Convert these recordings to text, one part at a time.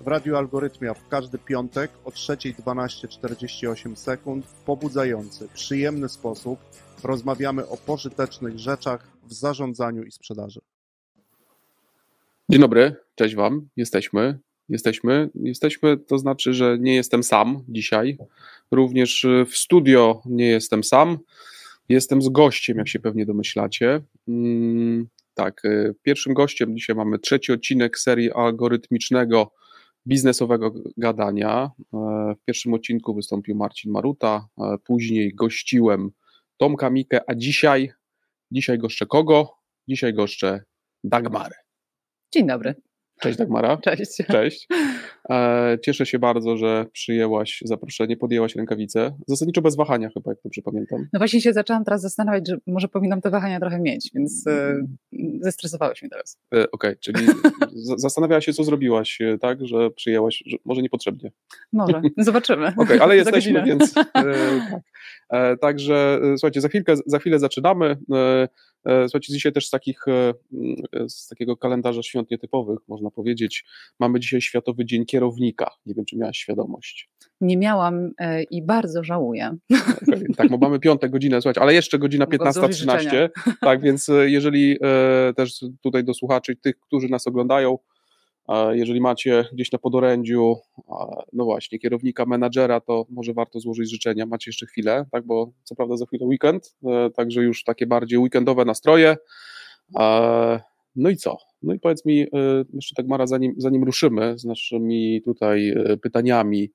W Radiu Algorytmia w każdy piątek o 3.12.48 sekund w pobudzający, przyjemny sposób rozmawiamy o pożytecznych rzeczach w zarządzaniu i sprzedaży. Dzień dobry, cześć Wam. Jesteśmy. Jesteśmy. Jesteśmy, to znaczy, że nie jestem sam dzisiaj. Również w studio nie jestem sam. Jestem z gościem, jak się pewnie domyślacie. Mm, tak, y, pierwszym gościem dzisiaj mamy trzeci odcinek serii algorytmicznego biznesowego gadania. E, w pierwszym odcinku wystąpił Marcin Maruta, e, później gościłem Tomka Mikę, a dzisiaj, dzisiaj goszczę kogo? Dzisiaj goszczę Dagmarę. Dzień dobry. Cześć Dagmara. Cześć. Cześć. E, cieszę się bardzo, że przyjęłaś zaproszenie, podjęłaś rękawice. Zasadniczo bez wahania chyba, jak dobrze pamiętam. No właśnie się zaczęłam teraz zastanawiać, że może powinnam te wahania trochę mieć, więc e, zestresowałeś mnie teraz. E, Okej, okay, czyli zastanawiałaś się, co zrobiłaś, tak, że przyjęłaś, że może niepotrzebnie. Może, zobaczymy. Okej, okay, ale jesteśmy, więc tak. Także słuchajcie, za, chwilkę, za chwilę zaczynamy. Słuchajcie, dzisiaj też z, takich, z takiego kalendarza świąt nietypowych, można powiedzieć, mamy dzisiaj Światowy Dzień Kierownika. Nie wiem, czy miałaś świadomość. Nie miałam e, i bardzo żałuję. Okay, tak, bo mamy piątą godzinę, słuchajcie, ale jeszcze godzina 15.13. Tak, więc e, jeżeli e, też tutaj do słuchaczy, tych, którzy nas oglądają, jeżeli macie gdzieś na podorędziu, no właśnie, kierownika, menadżera, to może warto złożyć życzenia. Macie jeszcze chwilę, tak, bo co prawda za chwilę weekend, także już takie bardziej weekendowe nastroje. No i co? No i powiedz mi, jeszcze tak Mara, zanim, zanim ruszymy z naszymi tutaj pytaniami,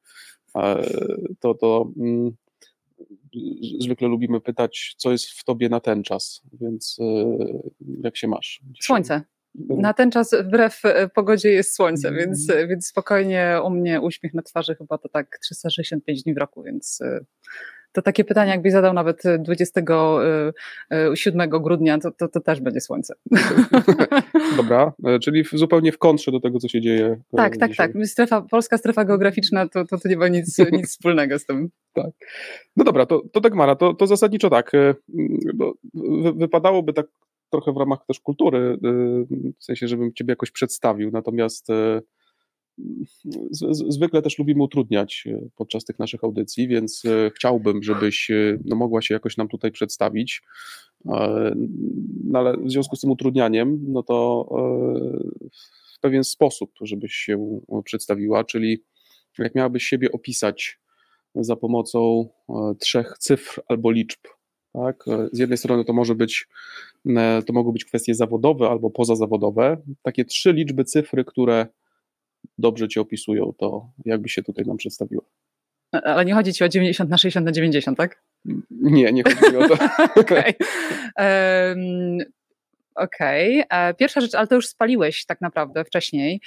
to, to mm, zwykle lubimy pytać, co jest w tobie na ten czas, więc jak się masz? Dzisiaj? Słońce. Na ten czas wbrew pogodzie jest słońce, mm. więc, więc spokojnie u mnie uśmiech na twarzy chyba to tak 365 dni w roku, więc to takie pytanie, jakbyś zadał nawet 27 grudnia, to, to, to też będzie słońce. Dobra, e, czyli zupełnie w kontrze do tego, co się dzieje. E, tak, tak, tak. Strefa, polska strefa geograficzna to, to, to nie ma nic, nic wspólnego z tym. Tak. No dobra, to, to tak Mara, to, to zasadniczo tak. E, wypadałoby tak trochę w ramach też kultury, w sensie, żebym ciebie jakoś przedstawił, natomiast zwykle też lubimy utrudniać e, podczas tych naszych audycji, więc e, chciałbym, żebyś e, no, mogła się jakoś nam tutaj przedstawić. No, ale w związku z tym utrudnianiem, no to w pewien sposób, żebyś się przedstawiła, czyli jak miałabyś siebie opisać za pomocą trzech cyfr albo liczb. Tak? Z jednej strony to może być, to mogą być kwestie zawodowe albo pozazawodowe. Takie trzy liczby, cyfry, które dobrze cię opisują, to jakby się tutaj nam przedstawiło. Ale nie chodzi ci o 90 na 60 na 90, tak? Nie, nie chodzi mi o to. Okej. Um, Okej. Okay. E, pierwsza rzecz, ale to już spaliłeś tak naprawdę wcześniej.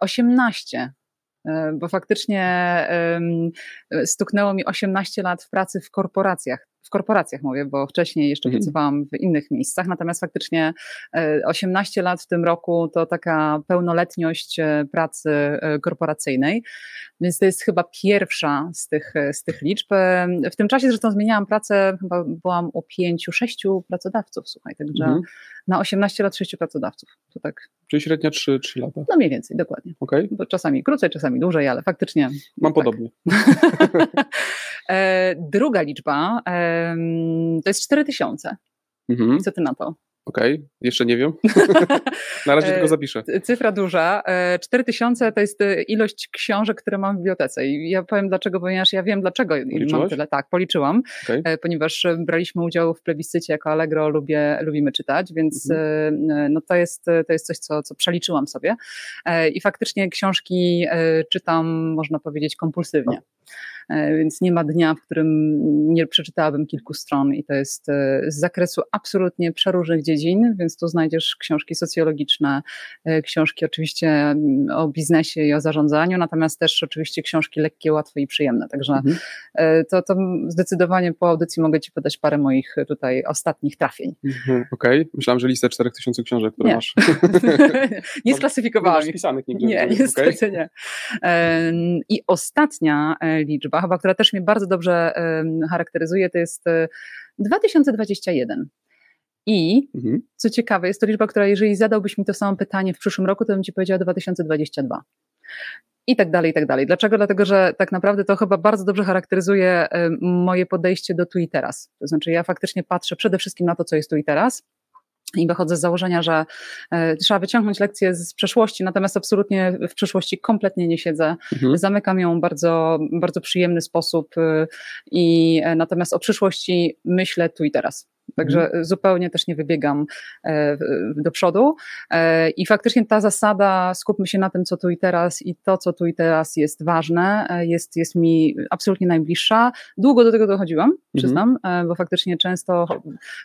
18 e, e, bo faktycznie stuknęło mi 18 lat w pracy w korporacjach w korporacjach mówię, bo wcześniej jeszcze mhm. pracowałam w innych miejscach, natomiast faktycznie 18 e, lat w tym roku to taka pełnoletność e, pracy e, korporacyjnej, więc to jest chyba pierwsza z tych, z tych liczb. W tym czasie zresztą zmieniałam pracę, chyba byłam u pięciu, sześciu pracodawców, słuchaj, także mhm. na 18 lat sześciu pracodawców. To tak. Czyli średnia 3, 3 lata? No mniej więcej, dokładnie. Okay. Bo czasami krócej, czasami dłużej, ale faktycznie. Mam tak. podobnie. Druga liczba to jest 4000. Mhm. Co ty na to? Okej, okay. jeszcze nie wiem. na razie tylko zapiszę. Cyfra duża. 4000 to jest e, ilość książek, które mam w bibliotece. I ja powiem dlaczego, ponieważ ja wiem dlaczego Policzyłaś? mam tyle. Tak, policzyłam, okay. E, ponieważ braliśmy udział w plebiscycie jako Allegro, lubię, lubimy czytać, więc mhm. E, no to, jest, to jest coś, co, co przeliczyłam sobie. I faktycznie książki czytam, można powiedzieć, kompulsywnie. E, więc nie ma dnia, w którym nie przeczytałabym kilku stron i to jest e, z zakresu absolutnie przeróżnych dziedzin, więc tu znajdziesz książki socjologiczne, e, książki oczywiście mm, o biznesie i o zarządzaniu, natomiast też oczywiście książki lekkie, łatwe i przyjemne, także mhm. to, to zdecydowanie po audycji mogę Ci podać parę moich tutaj ostatnich trafień. Mhm, Okej, okay. myślałam, że listę 4000 książek, które nie. masz. nie sklasyfikowałam ich. Nie, niestety okay. nie. I ostatnia liczba liczba, chyba, która też mnie bardzo dobrze charakteryzuje, to jest 2021. I mhm. co ciekawe, jest to liczba, która jeżeli zadałbyś mi to samo pytanie w przyszłym roku, to bym ci powiedziała 2022 i tak dalej, i tak dalej. Dlaczego? Dlatego, że tak naprawdę to chyba bardzo dobrze charakteryzuje moje podejście do tu i teraz. To znaczy, ja faktycznie patrzę przede wszystkim na to, co jest tu i teraz. I wychodzę z założenia, że e, trzeba wyciągnąć lekcje z przeszłości, natomiast absolutnie w przyszłości kompletnie nie siedzę. Mhm. Zamykam ją w bardzo, bardzo przyjemny sposób y, i e, natomiast o przyszłości myślę tu i teraz. Także mhm. zupełnie też nie wybiegam e, do przodu. E, I faktycznie ta zasada, skupmy się na tym, co tu i teraz, i to, co tu i teraz jest ważne, e, jest, jest mi absolutnie najbliższa. Długo do tego dochodziłam, mhm. przyznam, bo faktycznie często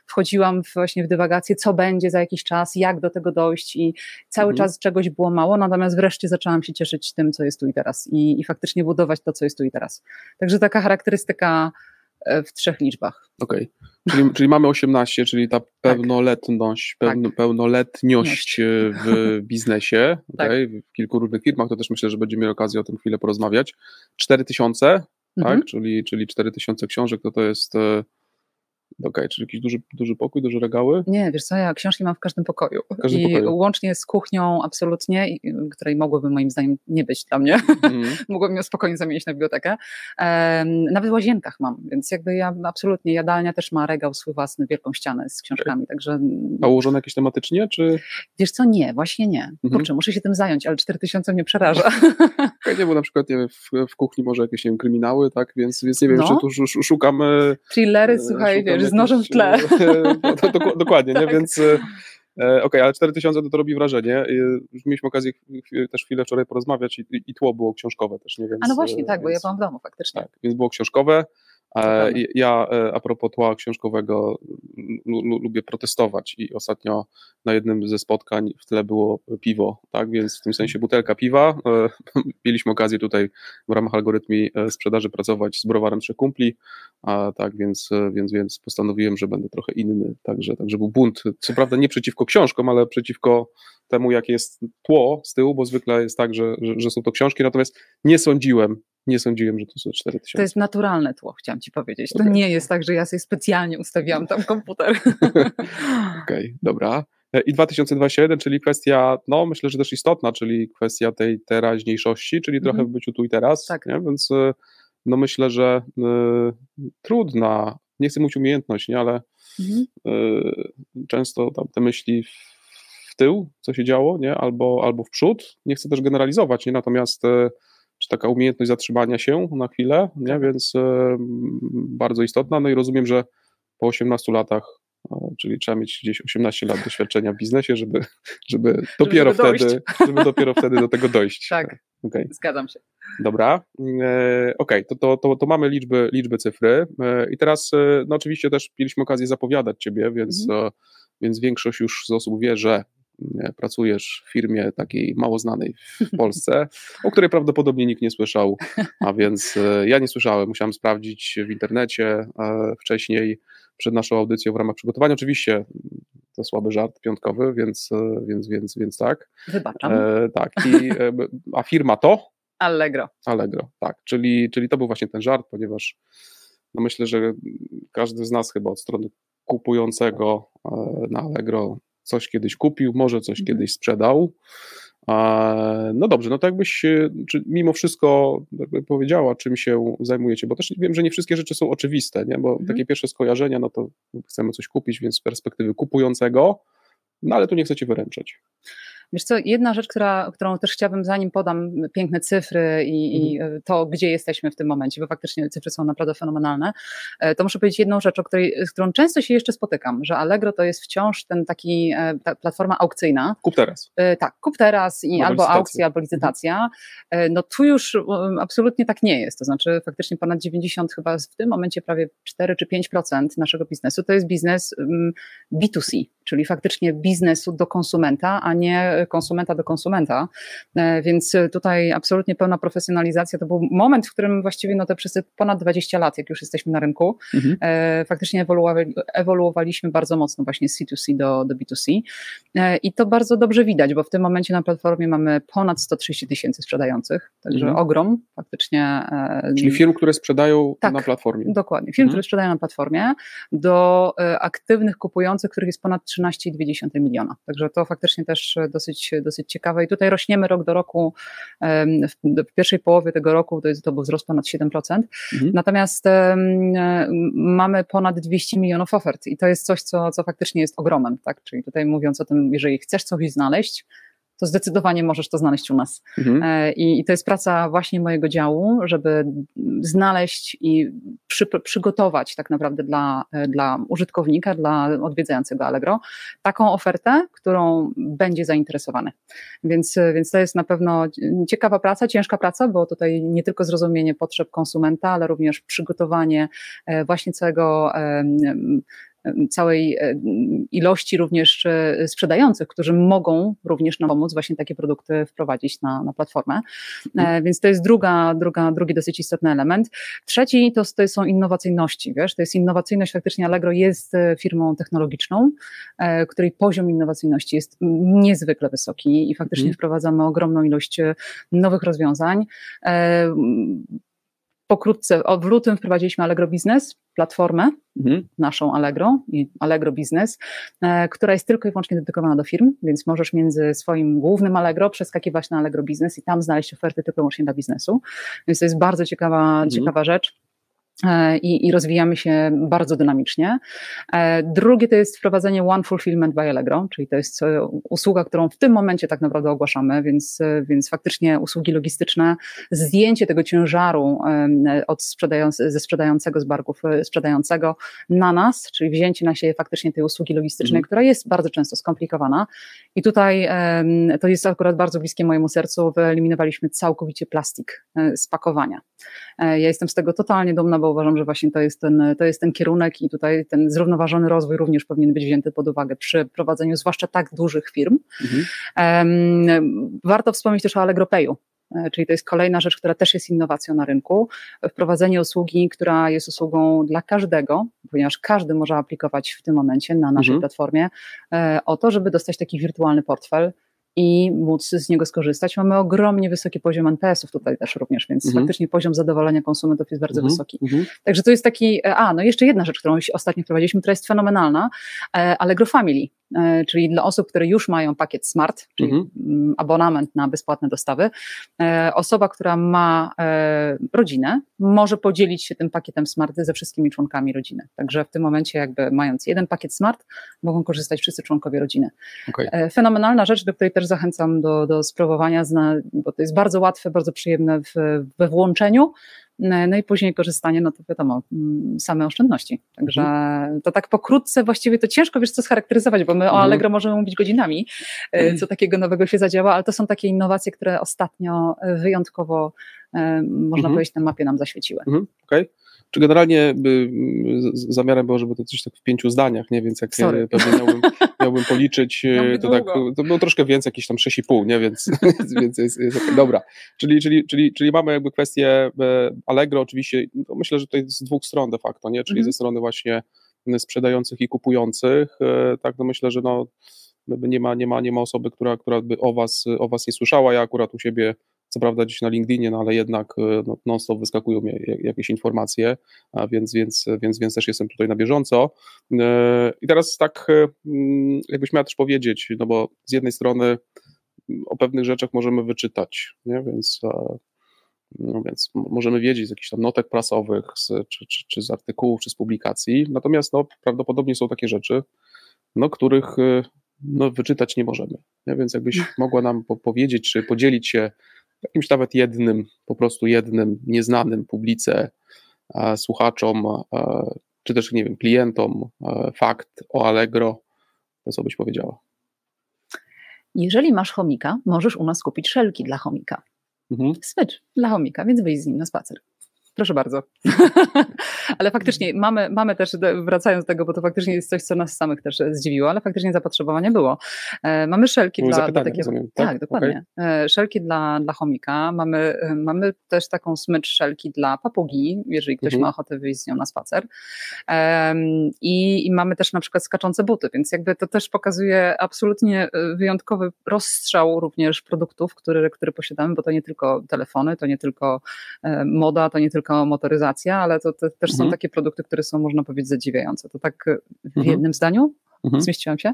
wchodziłam właśnie w dywagację, co będzie za jakiś czas, jak do tego dojść, i cały mhm. czas czegoś było mało, natomiast wreszcie zaczęłam się cieszyć tym, co jest tu i teraz, i, i faktycznie budować to, co jest tu i teraz. Także taka charakterystyka w trzech liczbach. Okej. Okay. Czyli, czyli mamy 18, czyli ta tak. pełnoletność, tak. pełno, pełnoletniość e, w biznesie, tak. okay, w kilku różnych firmach, to też myślę, że będziemy mieli okazję o tym chwilę porozmawiać. 4000, mhm. tak, czyli, czyli 4000 książek, to to jest e, Okej, czyli jakiś duży, duży pokój, duże regały? Nie, wiesz co, ja książki mam w każdym pokoju. W każdym I pokoju. łącznie z kuchnią absolutnie, której mogłoby moim zdaniem nie być dla mnie. Mm. Mogłabym ją spokojnie zamienić na bibliotekę. Um, nawet w łazienkach mam, więc jakby ja absolutnie, jadalnia też ma regał swój własny, wielką ścianę z książkami, także... A ułożone jakieś tematycznie, czy... Wiesz co, nie, właśnie nie. -hmm. Kurczę, muszę się tym zająć, ale 4000 mnie przeraża. Okay, nie, bo na przykład nie wiem, w, w, kuchni może jakieś nie wiem, kryminały, tak, więc, więc nie wiem, no. czy tu szukamy... Thrillery, słuchaj, wiesz, z nożem w tle. No, dokładnie, tak. nie? więc e, e, okej, okay, ale 4000 to, to robi wrażenie. Już mieliśmy okazję też chwilę wczoraj porozmawiać i, i tło było książkowe też, nie? Więc, a no właśnie, tak, więc, bo ja byłam w domu faktycznie. Tak, więc było książkowe. E, ja a propos tła książkowego lubię protestować i ostatnio na jednym ze spotkań w tle było piwo, tak, więc w tym sensie butelka piwa. Mieliśmy okazję tutaj w ramach algorytmii sprzedaży pracować z browarem Trzech Kumpli, a tak, więc, więc, więc postanowiłem, że będę trochę inny, także, także był bunt, co prawda nie przeciwko książkom, ale przeciwko temu, jakie jest tło z tyłu, bo zwykle jest tak, że, że, że są to książki, natomiast nie sądziłem, nie sądziłem, że to są 4000. To jest naturalne tło, chciałam ci powiedzieć. To okay. nie jest tak, że ja sobie specjalnie ustawiłam tam komputer. Okej, okay, dobra. I 2021, czyli kwestia, no myślę, że też istotna, czyli kwestia tej teraźniejszości, czyli trochę -hmm. w byciu tu i teraz. Tak. Nie? Więc e, no myślę, że y, trudna, nie chcę mówić umiejętność, nie, ale y, często tam te myśli w tył, co się działo, nie, albo, albo w przód. Nie chcę też generalizować, nie, natomiast y, taka umiejętność zatrzymania się na chwilę, nie? Tak. więc e, bardzo istotna. No i rozumiem, że po 18 latach, czyli trzeba mieć gdzieś 18 lat doświadczenia w biznesie, żeby, żeby dopiero żeby wtedy, żeby dopiero wtedy do tego dojść. Tak. Okay. Zgadzam się. Dobra, e, okej, okay. to, to, to, to, mamy liczby, liczby cyfry e, i teraz no oczywiście też mieliśmy okazję zapowiadać Ciebie, więc, mhm. więc większość już z osób wie, że pracujesz w firmie takiej mało znanej w Polsce, o której prawdopodobnie nikt nie słyszał, a więc e, ja nie słyszałem, musiałem sprawdzić w internecie e, wcześniej przed naszą audycją w ramach przygotowania. Oczywiście to słaby żart piątkowy, więc, e, więc, więc, więc tak. Wybaczam. E, tak, i, a firma to? Allegro. Allegro, tak, czyli, czyli to był właśnie ten żart, ponieważ no myślę, że każdy z nas chyba od strony kupującego na Allegro coś kiedyś kupił, może coś mhm. kiedyś sprzedał. No dobrze, no to jakbyś czy mimo wszystko jakby powiedziała, czym się zajmujecie, bo też wiem, że nie wszystkie rzeczy są oczywiste, nie? bo mhm. takie pierwsze skojarzenia, no to chcemy coś kupić, więc z perspektywy kupującego, no ale tu nie chcecie wyręczać. Wiesz co, jedna rzecz, która, którą też chciałabym, zanim podam piękne cyfry i, mhm. i, to, gdzie jesteśmy w tym momencie, bo faktycznie cyfry są naprawdę fenomenalne, e, to muszę powiedzieć jedną rzecz, o której, z którą często się jeszcze spotykam, że Allegro to jest wciąż ten taki, e, ta platforma aukcyjna. Kup teraz. E, tak, kup teraz i albo aukcja, albo licytacja. Mhm. No tu już absolutnie tak nie jest, to znaczy faktycznie ponad 90, chyba w tym momencie prawie 4 czy 5% naszego biznesu to jest biznes B2C, czyli faktycznie biznesu do konsumenta, a nie konsumenta do konsumenta, więc tutaj absolutnie pełna profesjonalizacja. To był moment, w którym właściwie no te przez ponad 20 lat, jak już jesteśmy na rynku, mhm. faktycznie ewoluowaliśmy bardzo mocno właśnie z C2C do, do B2C i to bardzo dobrze widać, bo w tym momencie na platformie mamy ponad 130 tysięcy sprzedających, także mhm. ogrom faktycznie. Czyli firm, które sprzedają tak, na platformie. Dokładnie, firm, mhm. które sprzedają na platformie do aktywnych kupujących, których jest ponad 13,2 miliona. Także to faktycznie też dosyć, dosyć ciekawe i tutaj rośniemy rok do roku. W pierwszej połowie tego roku to, jest, to był wzrost ponad 7%. Mhm. Natomiast mamy ponad 200 milionów ofert i to jest coś, co, co faktycznie jest ogromem. Tak? Czyli tutaj mówiąc o tym, jeżeli chcesz coś znaleźć, to zdecydowanie możesz to znaleźć u nas. Mhm. E, I, I, to jest praca właśnie mojego działu, żeby znaleźć i przy, przygotować tak naprawdę dla, e, dla użytkownika, dla odwiedzającego Allegro taką ofertę, którą będzie zainteresowany. Więc, więc to jest na pewno ciekawa praca, ciężka praca, bo tutaj nie tylko zrozumienie potrzeb konsumenta, ale również przygotowanie e, właśnie całego całej e, ilości również e, sprzedających, którzy mogą również nam pomóc właśnie takie produkty wprowadzić na, na platformę. E, więc to jest druga, druga, drugi dosyć istotny element. Trzeci to, to są innowacyjności, wiesz, to jest innowacyjność, faktycznie Allegro jest firmą technologiczną, której poziom innowacyjności jest niezwykle wysoki i faktycznie hmm. wprowadzamy ogromną ilość nowych rozwiązań. Pokrótce, w lutym wprowadziliśmy Allegro Business, platformę, mhm. naszą Allegro i Allegro Business, e, która jest tylko i wyłącznie dedykowana do firm, więc możesz między swoim głównym Allegro przeskakiwać na Allegro Business i tam znaleźć oferty tylko i wyłącznie dla biznesu. Więc to jest bardzo ciekawa, mhm. ciekawa rzecz. E, i, i, rozwijamy się bardzo dynamicznie. E, drugie to jest wprowadzenie One Fulfillment by Allegro, czyli to jest e, usługa, którą w tym momencie tak naprawdę ogłaszamy, więc, więc faktycznie usługi logistyczne, zdjęcie tego ciężaru od sprzedający, ze sprzedającego z barków sprzedającego na nas, czyli wzięcie na siebie faktycznie tej usługi logistycznej, mm. która jest bardzo często skomplikowana. I tutaj to jest akurat bardzo bliskie mojemu sercu, wyeliminowaliśmy całkowicie plastik z pakowania. Ja jestem z tego totalnie dumna, bo uważam, że właśnie to jest, ten, to jest ten kierunek i tutaj ten zrównoważony rozwój również powinien być wzięty pod uwagę przy prowadzeniu zwłaszcza tak dużych firm. Mhm. Warto wspomnieć też o Allegro Payu, e, czyli to jest kolejna rzecz, która też jest innowacją na rynku. Wprowadzenie usługi, która jest usługą dla każdego, ponieważ każdy może aplikować w tym momencie na naszej mhm. platformie e, o to, żeby dostać taki wirtualny portfel i móc z niego skorzystać. Mamy ogromnie wysoki poziom NPS-ów tutaj też również, więc mhm. faktycznie poziom zadowolenia konsumentów jest bardzo mhm. wysoki. Mhm. Także to jest taki, e, a no jeszcze jedna rzecz, którą ostatnio wprowadziliśmy, która jest fenomenalna, e, Allegro Family. E, czyli dla osób, które już mają pakiet smart, czyli mhm. Abonament na bezpłatne dostawy, e, osoba, która ma e, rodzinę, może podzielić się tym pakietem smart ze wszystkimi członkami rodziny. Także w tym momencie, jakby mając jeden pakiet smart, mogą korzystać wszyscy członkowie rodziny. Okay. Fenomenalna rzecz, do której też zachęcam do, do spróbowania, bo to jest bardzo łatwe, bardzo przyjemne w, we włączeniu. No i później korzystanie, no to wiadomo, mm, same oszczędności. Także mhm. to tak pokrótce właściwie to ciężko wiesz co scharakteryzować, bo my mhm. o Allegro możemy mówić godzinami, e, mhm. co takiego nowego się zadziała, ale to są takie innowacje, które ostatnio wyjątkowo e, można mhm. powiedzieć na mapie nam zaświeciły. Mhm. Okej. Okay. Czy generalnie by, zamiarem było, żeby to coś tak w pięciu zdaniach, nie? Więc jak Sorry. pewnie miałbym, miałbym policzyć, to tak, to było troszkę więcej, jakieś tam 6,5, nie? Więc, więc jest, jest okay. dobra. Czyli, czyli, czyli, czyli mamy jakby kwestię e, Allegro oczywiście, no myślę, że to jest z dwóch stron de facto, nie? Czyli mhm. ze strony właśnie sprzedających i kupujących, e, tak, no myślę, że no nie ma, nie ma, nie ma osoby, która, która by o was, o was nie słyszała. Ja akurat u siebie co prawda gdzieś na LinkedInie, no ale jednak e, no, non-stop wyskakują mi jakieś informacje, a więc, więc, więc, więc też jestem tutaj na bieżąco. E, I teraz tak, e, mm, jakbyś miał też powiedzieć, no bo z jednej strony o pewnych rzeczach możemy wyczytać, nie? więc no więc możemy wiedzieć z jakichś tam notek prasowych, z, czy, czy, czy, z artykułów, czy z publikacji, natomiast no, prawdopodobnie są takie rzeczy, no, których no, wyczytać nie możemy. Nie? Więc jakbyś mogła nam po powiedzieć, czy podzielić się jakimś nawet jednym, po prostu jednym nieznanym publice, słuchaczom, czy też, nie wiem, klientom fakt o Allegro, to co byś powiedziała? Jeżeli masz chomika, możesz u nas kupić szelki dla chomika. Mhm. Smycz dla chomika, więc wyjdź z nim na spacer. Proszę bardzo. ale faktycznie mamy, mamy też, wracając do tego, bo to faktycznie jest coś, co nas samych też zdziwiło, ale faktycznie zapotrzebowanie było. E, mamy szelki dla, dla takiego. Rozumiem, tak? tak, dokładnie. Okay. Szelki dla, dla chomika. Mamy, mamy też taką smycz szelki dla papugi, jeżeli ktoś mhm. ma ochotę wyjść z nią na spacer. I, I mamy też na przykład skaczące buty, więc jakby to też pokazuje absolutnie wyjątkowy rozstrzał również produktów, które, które posiadamy, bo to nie tylko telefony, to nie tylko moda, to nie tylko motoryzacja, ale to, to też mhm. są takie produkty, które są, można powiedzieć, zadziwiające. To tak w mhm. jednym zdaniu? Mhm. Zmieściłam się?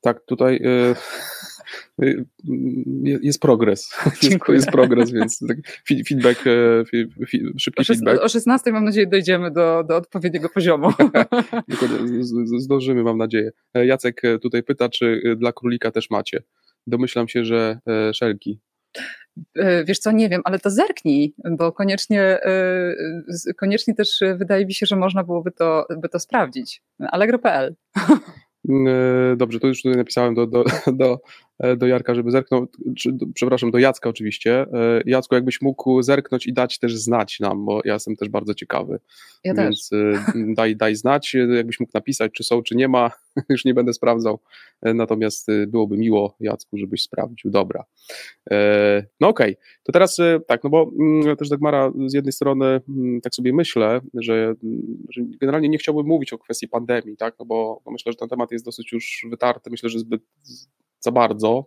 Tak, tutaj y, y, jest progres. Dziękuję. Jest, jest progres, więc feedback, e, szybki o feedback. O 16 mam nadzieję dojdziemy do, do odpowiedniego poziomu. Zdążymy, mam nadzieję. E, Jacek e, tutaj pyta, czy dla królika też macie. Domyślam się, że szelki. Wiesz co, nie wiem, ale to zerknij, bo koniecznie, koniecznie też wydaje mi się, że można byłoby to, by to sprawdzić. Allegro.pl E, dobrze, to już tutaj napisałem do, do, do, do Jarka, żeby zerknął, czy, przepraszam, do Jacka oczywiście. E, Jacku, jakbyś mógł zerknąć i dać też znać nam, bo ja jestem też bardzo ciekawy. Ja Więc też. daj, daj znać, jakbyś mógł napisać, czy są, czy nie ma, już nie będę sprawdzał. E, natomiast byłoby miło, Jacku, żebyś sprawdził. Dobra. No okej, okay. to teraz tak, no bo mm, też Dagmara z jednej strony mm, tak sobie myślę, że, że generalnie nie chciałbym mówić o kwestii pandemii, tak, no bo myślę, że ten temat jest dosyć już wytarty, myślę, że zbyt za bardzo.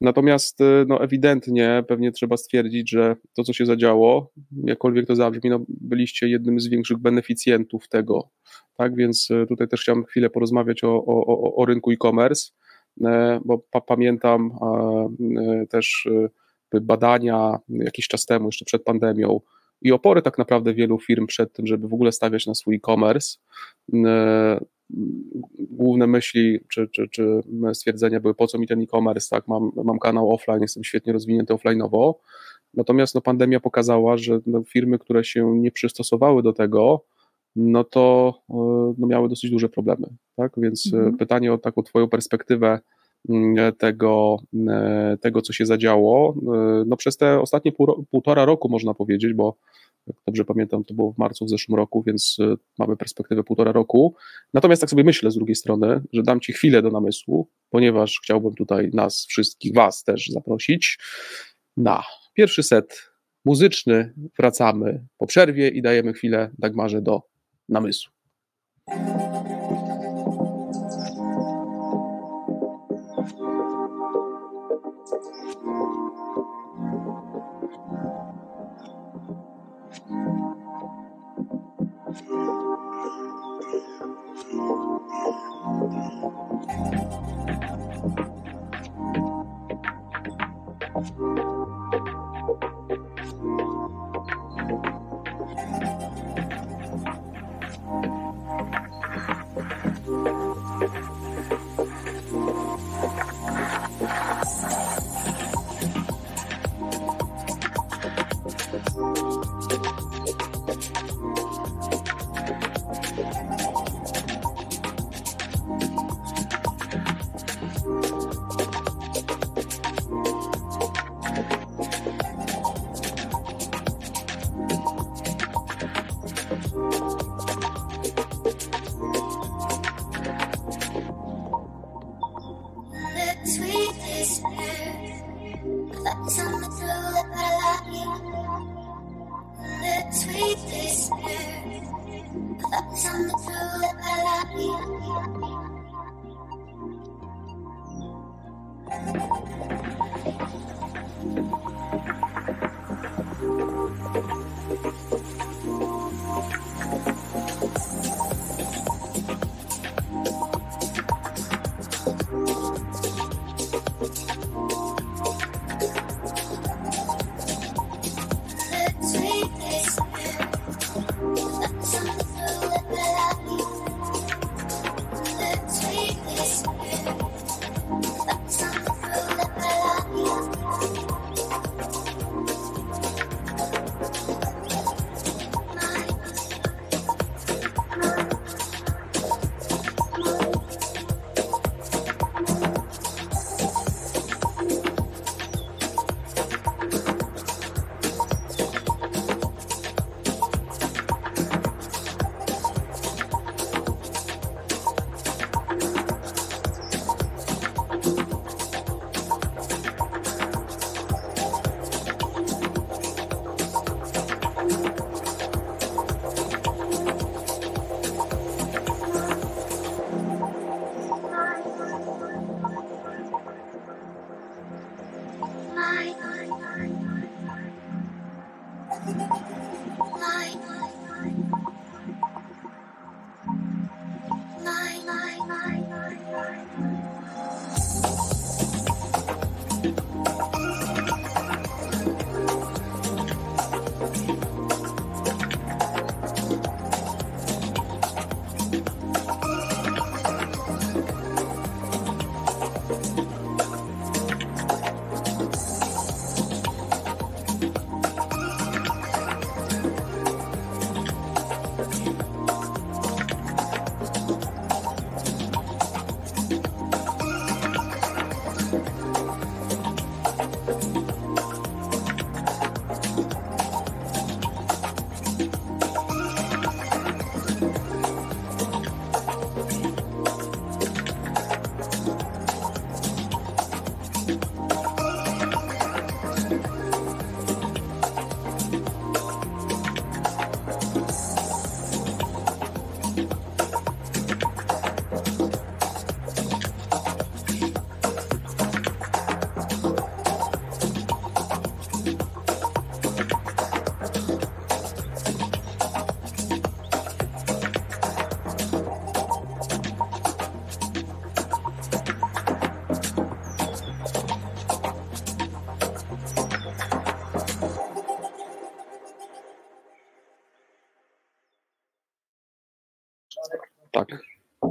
Natomiast y, no, ewidentnie pewnie trzeba stwierdzić, że to, co się zadziało, jakkolwiek to zabrzmi, no, byliście jednym z większych beneficjentów tego. Tak więc y, tutaj też chciałem chwilę porozmawiać o, o, o rynku e-commerce, e, bo pa, pamiętam e, też y, badania jakiś czas temu, jeszcze przed pandemią, i opory tak naprawdę wielu firm przed tym, żeby w ogóle stawiać na swój e-commerce. Główne myśli czy, czy, czy stwierdzenia były, po co mi ten e-commerce, tak, mam, mam kanał offline, jestem świetnie rozwinięty offline'owo, natomiast no, pandemia pokazała, że no, firmy, które się nie przystosowały do tego, no to no, miały dosyć duże problemy, tak, więc mhm. pytanie o taką twoją perspektywę tego, e, tego, co się zadziało, e, no przez te ostatnie pół, półtora roku można powiedzieć, bo jak dobrze pamiętam, to było w marcu w zeszłym roku, więc e, mamy perspektywę półtora roku. Natomiast tak sobie myślę z drugiej strony, że dam Ci chwilę do namysłu, ponieważ chciałbym tutaj nas wszystkich, Was też zaprosić na pierwszy set muzyczny. Wracamy po przerwie i dajemy chwilę Dagmarze do namysłu.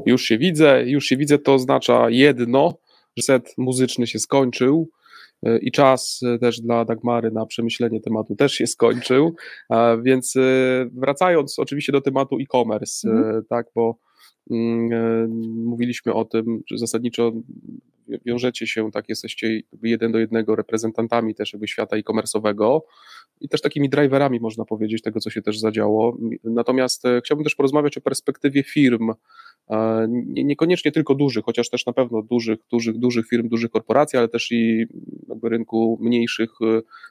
Już się widzę, już się widzę, to oznacza jedno, że set muzyczny się skończył e, i czas e, też dla Dagmary na przemyślenie tematu też się skończył, więc e, wracając oczywiście do tematu e-commerce, mhm. tak, bo mm, mówiliśmy o tym, że zasadniczo wiążecie się, tak, jesteście jeden do jednego reprezentantami też jakby świata e-commerce'owego i też takimi driverami, można powiedzieć, tego, co się też zadziało. Natomiast chciałbym też porozmawiać o perspektywie firm, niekoniecznie tylko dużych, chociaż też na pewno dużych, dużych, dużych firm, dużych korporacji, ale też i jakby rynku mniejszych,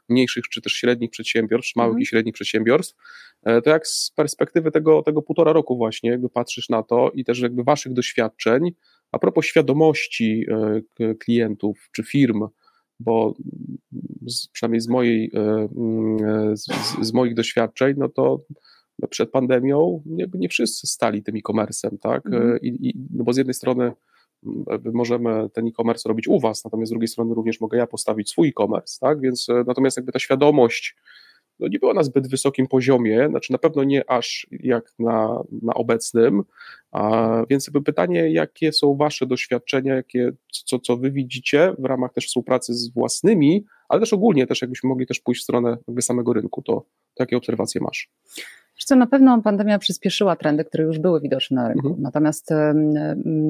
mniejszych czy też średnich przedsiębiorstw, małych mm. i średnich przedsiębiorstw, e, to jak z perspektywy tego, tego półtora roku właśnie, jakby patrzysz na to i też jakby waszych doświadczeń, a propos świadomości e, klientów czy firm, bo z, przynajmniej z, mojej, e, z, z, moich doświadczeń, no to przed pandemią jakby nie wszyscy stali tym e-commerce'em, tak? Mm. I, i, no bo z jednej strony możemy ten e-commerce robić u was, natomiast z drugiej strony również mogę ja postawić swój e-commerce, tak? Więc e, natomiast jakby ta świadomość no nie była na zbyt wysokim poziomie, znaczy na pewno nie aż jak na, na obecnym, a, więc jakby pytanie, jakie są wasze doświadczenia, jakie, co, co wy widzicie w ramach też współpracy z własnymi, ale też ogólnie też jakbyśmy mogli też pójść w stronę jakby samego rynku, to, to jakie obserwacje masz? Co, na pewno pandemia przyspieszyła trendy, które już były widoczne na rynku. Mhm. Natomiast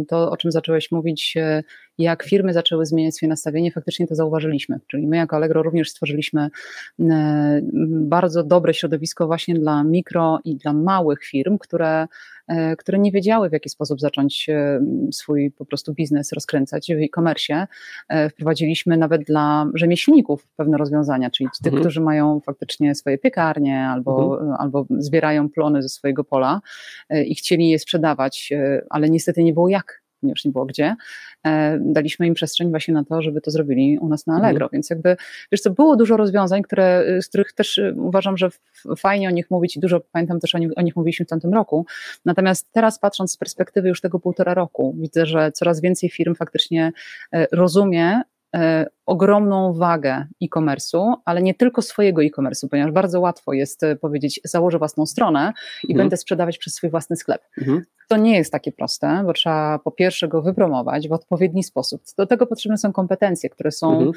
to, o czym zacząłeś mówić, e, jak firmy zaczęły zmieniać swoje nastawienie, faktycznie to zauważyliśmy. Czyli my jako Allegro również stworzyliśmy bardzo dobre środowisko właśnie dla mikro i dla małych firm, które E, które nie wiedziały, w jaki sposób zacząć e, swój po prostu biznes rozkręcać w e-commerce. E, wprowadziliśmy nawet dla rzemieślników pewne rozwiązania, czyli tych, mhm. którzy mają faktycznie swoje piekarnie albo, mhm. albo zbierają plony ze swojego pola i chcieli je sprzedawać, ale niestety nie było jak ponieważ nie było gdzie, e, daliśmy im przestrzeń właśnie na to, żeby to zrobili u nas na Allegro, mhm. więc jakby, wiesz co, było dużo rozwiązań, które, y, z których też y, uważam, że fajnie o nich mówić i dużo pamiętam też o nich, o nich mówiliśmy w tamtym roku, natomiast teraz patrząc z perspektywy już tego półtora roku, widzę, że coraz więcej firm faktycznie e, rozumie, e, ogromną wagę e-commerce'u, ale nie tylko swojego e-commerce'u, ponieważ bardzo łatwo jest powiedzieć, założę własną stronę i mhm. będę sprzedawać przez swój własny sklep. Mhm. To nie jest takie proste, bo trzeba po pierwsze go wypromować w odpowiedni sposób. Do tego potrzebne są kompetencje, które są mhm.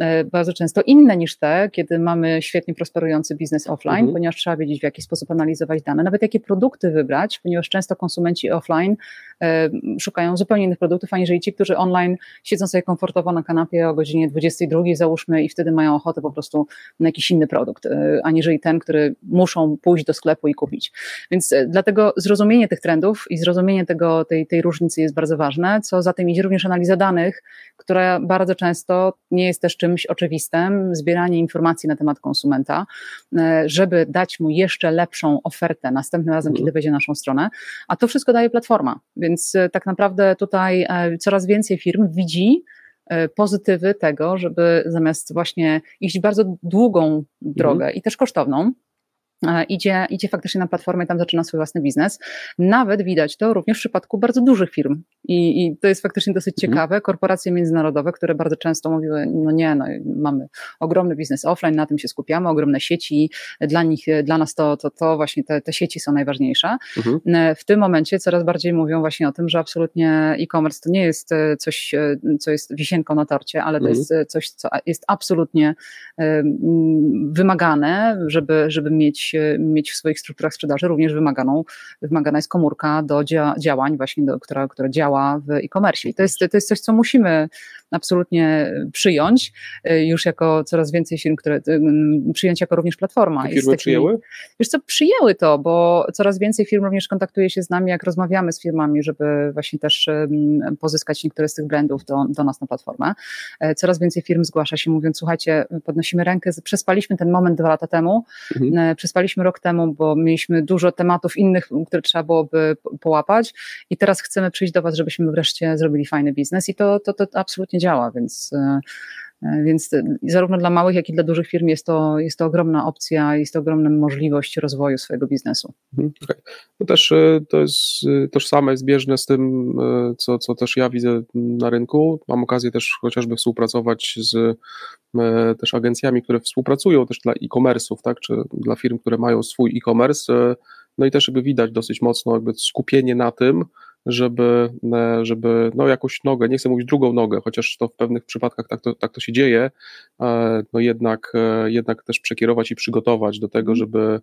E, bardzo często inne niż te, kiedy mamy świetnie prosperujący biznes offline, mhm. ponieważ trzeba wiedzieć, w jaki sposób analizować dane, nawet jakie produkty wybrać, ponieważ często konsumenci offline e, szukają zupełnie innych produktów, aniżeli ci, którzy online siedzą sobie komfortowo na kanapie o godzinie 22 załóżmy i wtedy mają ochotę po prostu na jakiś inny produkt, e, aniżeli ten, który muszą pójść do sklepu i kupić. Więc dlatego zrozumienie tych trendów i zrozumienie tego, tej, tej różnicy jest bardzo ważne. Co za tym idzie również analiza danych, która bardzo często nie jest też czymś oczywistym, zbieranie informacji na temat konsumenta, e, żeby dać mu jeszcze lepszą ofertę następnym razem, kiedy wejdzie na naszą stronę, a to wszystko daje platforma, więc tak naprawdę tutaj coraz więcej firm widzi, pozytywy tego, żeby zamiast właśnie iść bardzo długą drogę mhm. i też kosztowną, idzie, idzie faktycznie na platformę i tam zaczyna swój własny biznes. Nawet widać to również w przypadku bardzo dużych firm. I, i to jest faktycznie dosyć mhm. ciekawe. Korporacje międzynarodowe, które bardzo często mówiły, no nie, no, mamy ogromny biznes offline, na tym się skupiamy, ogromne sieci, dla nich, dla nas to, to, to właśnie te, te sieci są najważniejsze. Mhm. E, w tym momencie coraz bardziej mówią właśnie o tym, że absolutnie e-commerce to nie jest e, coś, e, co jest wisienką na torcie, ale to mhm. jest coś, co jest absolutnie wymagane, żeby, żeby mieć mieć w swoich strukturach sprzedaży również wymaganą, wymagana jest komórka do dzia działań właśnie, do, która, która działa w e-commerce. I to jest, to jest coś, co musimy absolutnie przyjąć y, już jako coraz więcej firm, które y, przyjąć jako również platforma. Te firmy takimi, przyjęły? Wiesz co, przyjęły to, bo coraz więcej firm również kontaktuje się z nami, jak rozmawiamy z firmami, żeby właśnie też pozyskać niektóre z tych blendów do, do nas na platformę. E, coraz więcej firm zgłasza się mówiąc, słuchajcie, podnosimy rękę, przespaliśmy ten moment dwa lata temu, mhm. E, przespaliśmy rok temu, bo mieliśmy dużo tematów innych, które trzeba byłoby połapać i teraz chcemy przyjść do Was, żebyśmy wreszcie zrobili fajny biznes i to, to, to absolutnie działa, więc e, e, więc zarówno dla małych, jak i dla dużych firm jest to, jest to ogromna opcja, jest to ogromna możliwość rozwoju swojego biznesu. Mhm, okay. No też e, to jest tożsame, zbieżne z tym, co, co też ja widzę na rynku. Mam okazję też chociażby współpracować z też agencjami, które współpracują też dla e-commerce'ów, tak, czy dla firm, które mają swój e-commerce no i też jakby widać dosyć mocno jakby skupienie na tym, żeby, e, żeby no jakąś nogę, nie chcę mówić drugą nogę, chociaż to w pewnych przypadkach tak to, tak to się dzieje, e, no jednak, e, jednak też przekierować i przygotować do tego, mhm. żeby,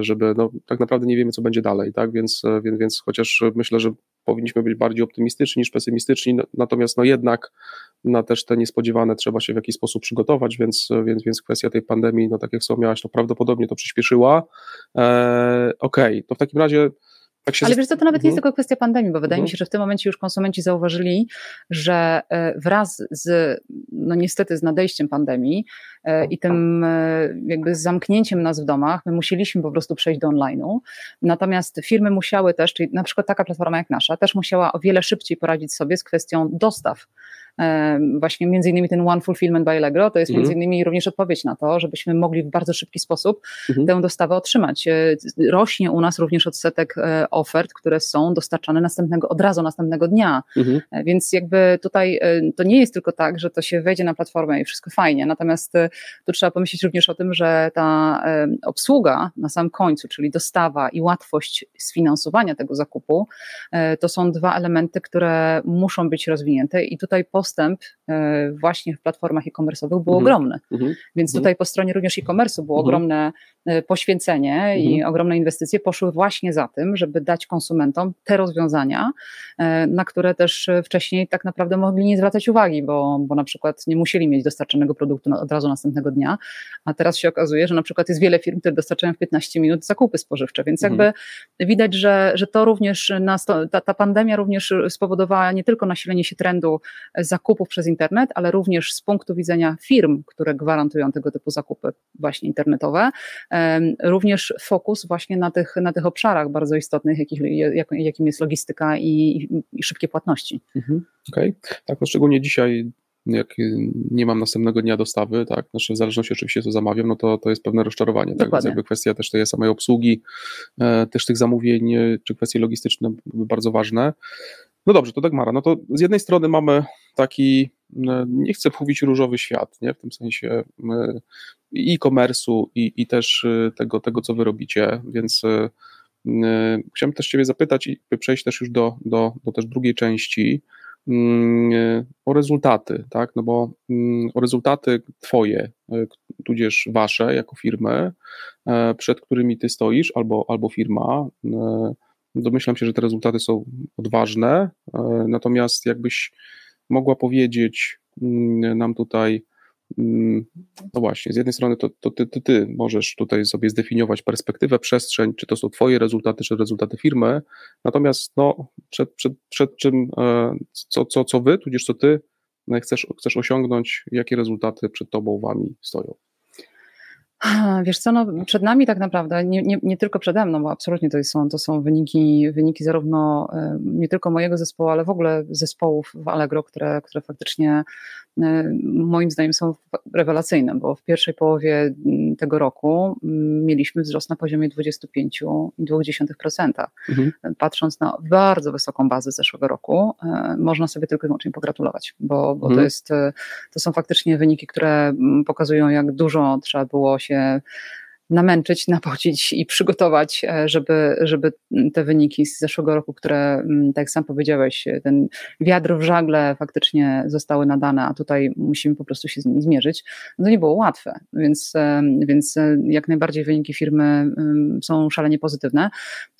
żeby no tak naprawdę nie wiemy, co będzie dalej, tak, więc, więc, więc chociaż myślę, że powinniśmy być bardziej optymistyczni niż pesymistyczni, natomiast no jednak na też te niespodziewane trzeba się w jakiś sposób przygotować, więc, więc, więc kwestia tej pandemii, no tak jak wspomniałaś, to prawdopodobnie to przyspieszyła. Okej, okay, to w takim razie tak Ale wiesz co, to nawet nie jest mhm. tylko kwestia pandemii, bo wydaje mi mhm. się, że w tym momencie już konsumenci zauważyli, że e, wraz z, no niestety z nadejściem pandemii e, i tym e, jakby zamknięciem nas w domach, my musieliśmy po prostu przejść do online'u. Natomiast firmy musiały też, czyli na przykład taka platforma jak nasza, też musiała o wiele szybciej poradzić sobie z kwestią dostaw właśnie między innymi ten One Fulfillment by Allegro, to jest mhm. między innymi również odpowiedź na to, żebyśmy mogli w bardzo szybki sposób mhm. tę dostawę otrzymać. E, rośnie u nas również odsetek e, ofert, które są dostarczane następnego, od razu następnego dnia, mhm. E, więc jakby tutaj to nie jest tylko tak, że to się wejdzie na platformę i wszystko fajnie, natomiast tu trzeba pomyśleć również o tym, że ta obsługa na samym końcu, czyli dostawa i łatwość sfinansowania tego zakupu, to są dwa elementy, które muszą być rozwinięte i tutaj po postęp e, właśnie w platformach e-commerce'owych był mhm. ogromny. Mhm. Więc mhm. tutaj po stronie również e-commerce'u było mhm. ogromne e, poświęcenie i mhm. ogromne inwestycje poszły właśnie za tym, żeby dać konsumentom te rozwiązania, e, na które też wcześniej tak naprawdę mogli nie zwracać uwagi, bo, bo na przykład nie musieli mieć dostarczonego produktu od razu następnego dnia, a teraz się okazuje, że na przykład jest wiele firm, które dostarczają w 15 minut zakupy spożywcze, więc jakby mhm. widać, że, że to również nas, ta, ta pandemia również spowodowała nie tylko nasilenie się trendu zakupów przez internet, ale również z punktu widzenia firm, które gwarantują tego typu zakupy właśnie internetowe, również fokus właśnie na tych, na tych obszarach bardzo istotnych, jakim jest logistyka i, i szybkie płatności. Mhm. Okej, okay. tak, no szczególnie dzisiaj jak nie mam następnego dnia dostawy, tak, znaczy w zależności oczywiście co zamawiam, no to, to jest pewne rozczarowanie, tak, więc jakby kwestia też tej samej obsługi, e, też tych zamówień, czy kwestie logistyczne bardzo ważne. No dobrze, to Dagmara, no to z jednej strony mamy taki, no, nie chcę mówić różowy świat, nie? w tym sensie e-commerce'u i, i też e, tego, tego, co wy robicie, więc e, chciałem też ciebie zapytać i przejść też już do, do, do też drugiej części, mm, o rezultaty, tak? No bo mm, o rezultaty Twoje, tudzież Wasze jako firmy, przed którymi Ty stoisz, albo, albo firma. Domyślam się, że te rezultaty są odważne, natomiast jakbyś mogła powiedzieć mm, nam tutaj, mm, no właśnie, z jednej strony to, to ty, ty, ty możesz tutaj sobie zdefiniować perspektywę, przestrzeń, czy to są twoje rezultaty, czy rezultaty firmy, natomiast no, przed, przed, przed czym, e, co, co, co wy, tudzież co ty chcesz, chcesz osiągnąć, jakie rezultaty przed tobą, wami stoją. Wiesz co, no przed nami tak naprawdę, nie, nie, nie, tylko przede mną, bo absolutnie to są, to są wyniki, wyniki zarówno nie tylko mojego zespołu, ale w ogóle zespołów w Allegro, które, które faktycznie moim zdaniem są rewelacyjne, bo w pierwszej połowie mm, tego roku mm, mieliśmy wzrost na poziomie 25,2%. Mhm. Patrząc na bardzo wysoką bazę zeszłego roku, e, można sobie tylko i wyłącznie pogratulować, bo, bo mhm. to, jest, to są faktycznie wyniki, które mm, pokazują, jak dużo trzeba było się namęczyć, napocić i przygotować, e, żeby, żeby te wyniki z zeszłego roku, które, mm, tak jak sam powiedziałeś, ten wiatr w żagle faktycznie zostały nadane, a tutaj musimy po prostu się z nimi zmierzyć, no to nie było łatwe, więc, e, więc e, jak najbardziej wyniki firmy mm, są szalenie pozytywne,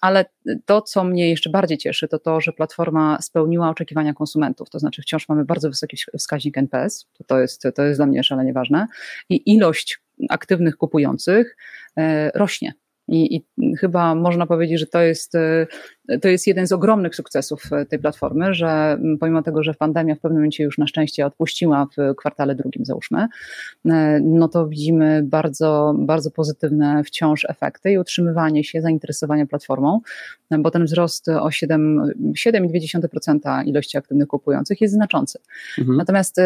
ale to, co mnie jeszcze bardziej cieszy, to to, że platforma spełniła oczekiwania konsumentów, to znaczy wciąż mamy bardzo wysoki wskaźnik NPS, to, to, jest, to jest dla mnie szalenie ważne. I ilość aktywnych kupujących e, rośnie. I, I, chyba można powiedzieć, że to jest, e, to jest jeden z ogromnych sukcesów e, tej platformy, że pomimo tego, że pandemia w pewnym momencie już na szczęście odpuściła w kwartale drugim, załóżmy, e, no to widzimy bardzo, bardzo pozytywne wciąż efekty i utrzymywanie się zainteresowania platformą, bo ten wzrost o 7,2% ilości aktywnych kupujących jest znaczący. Mhm. Natomiast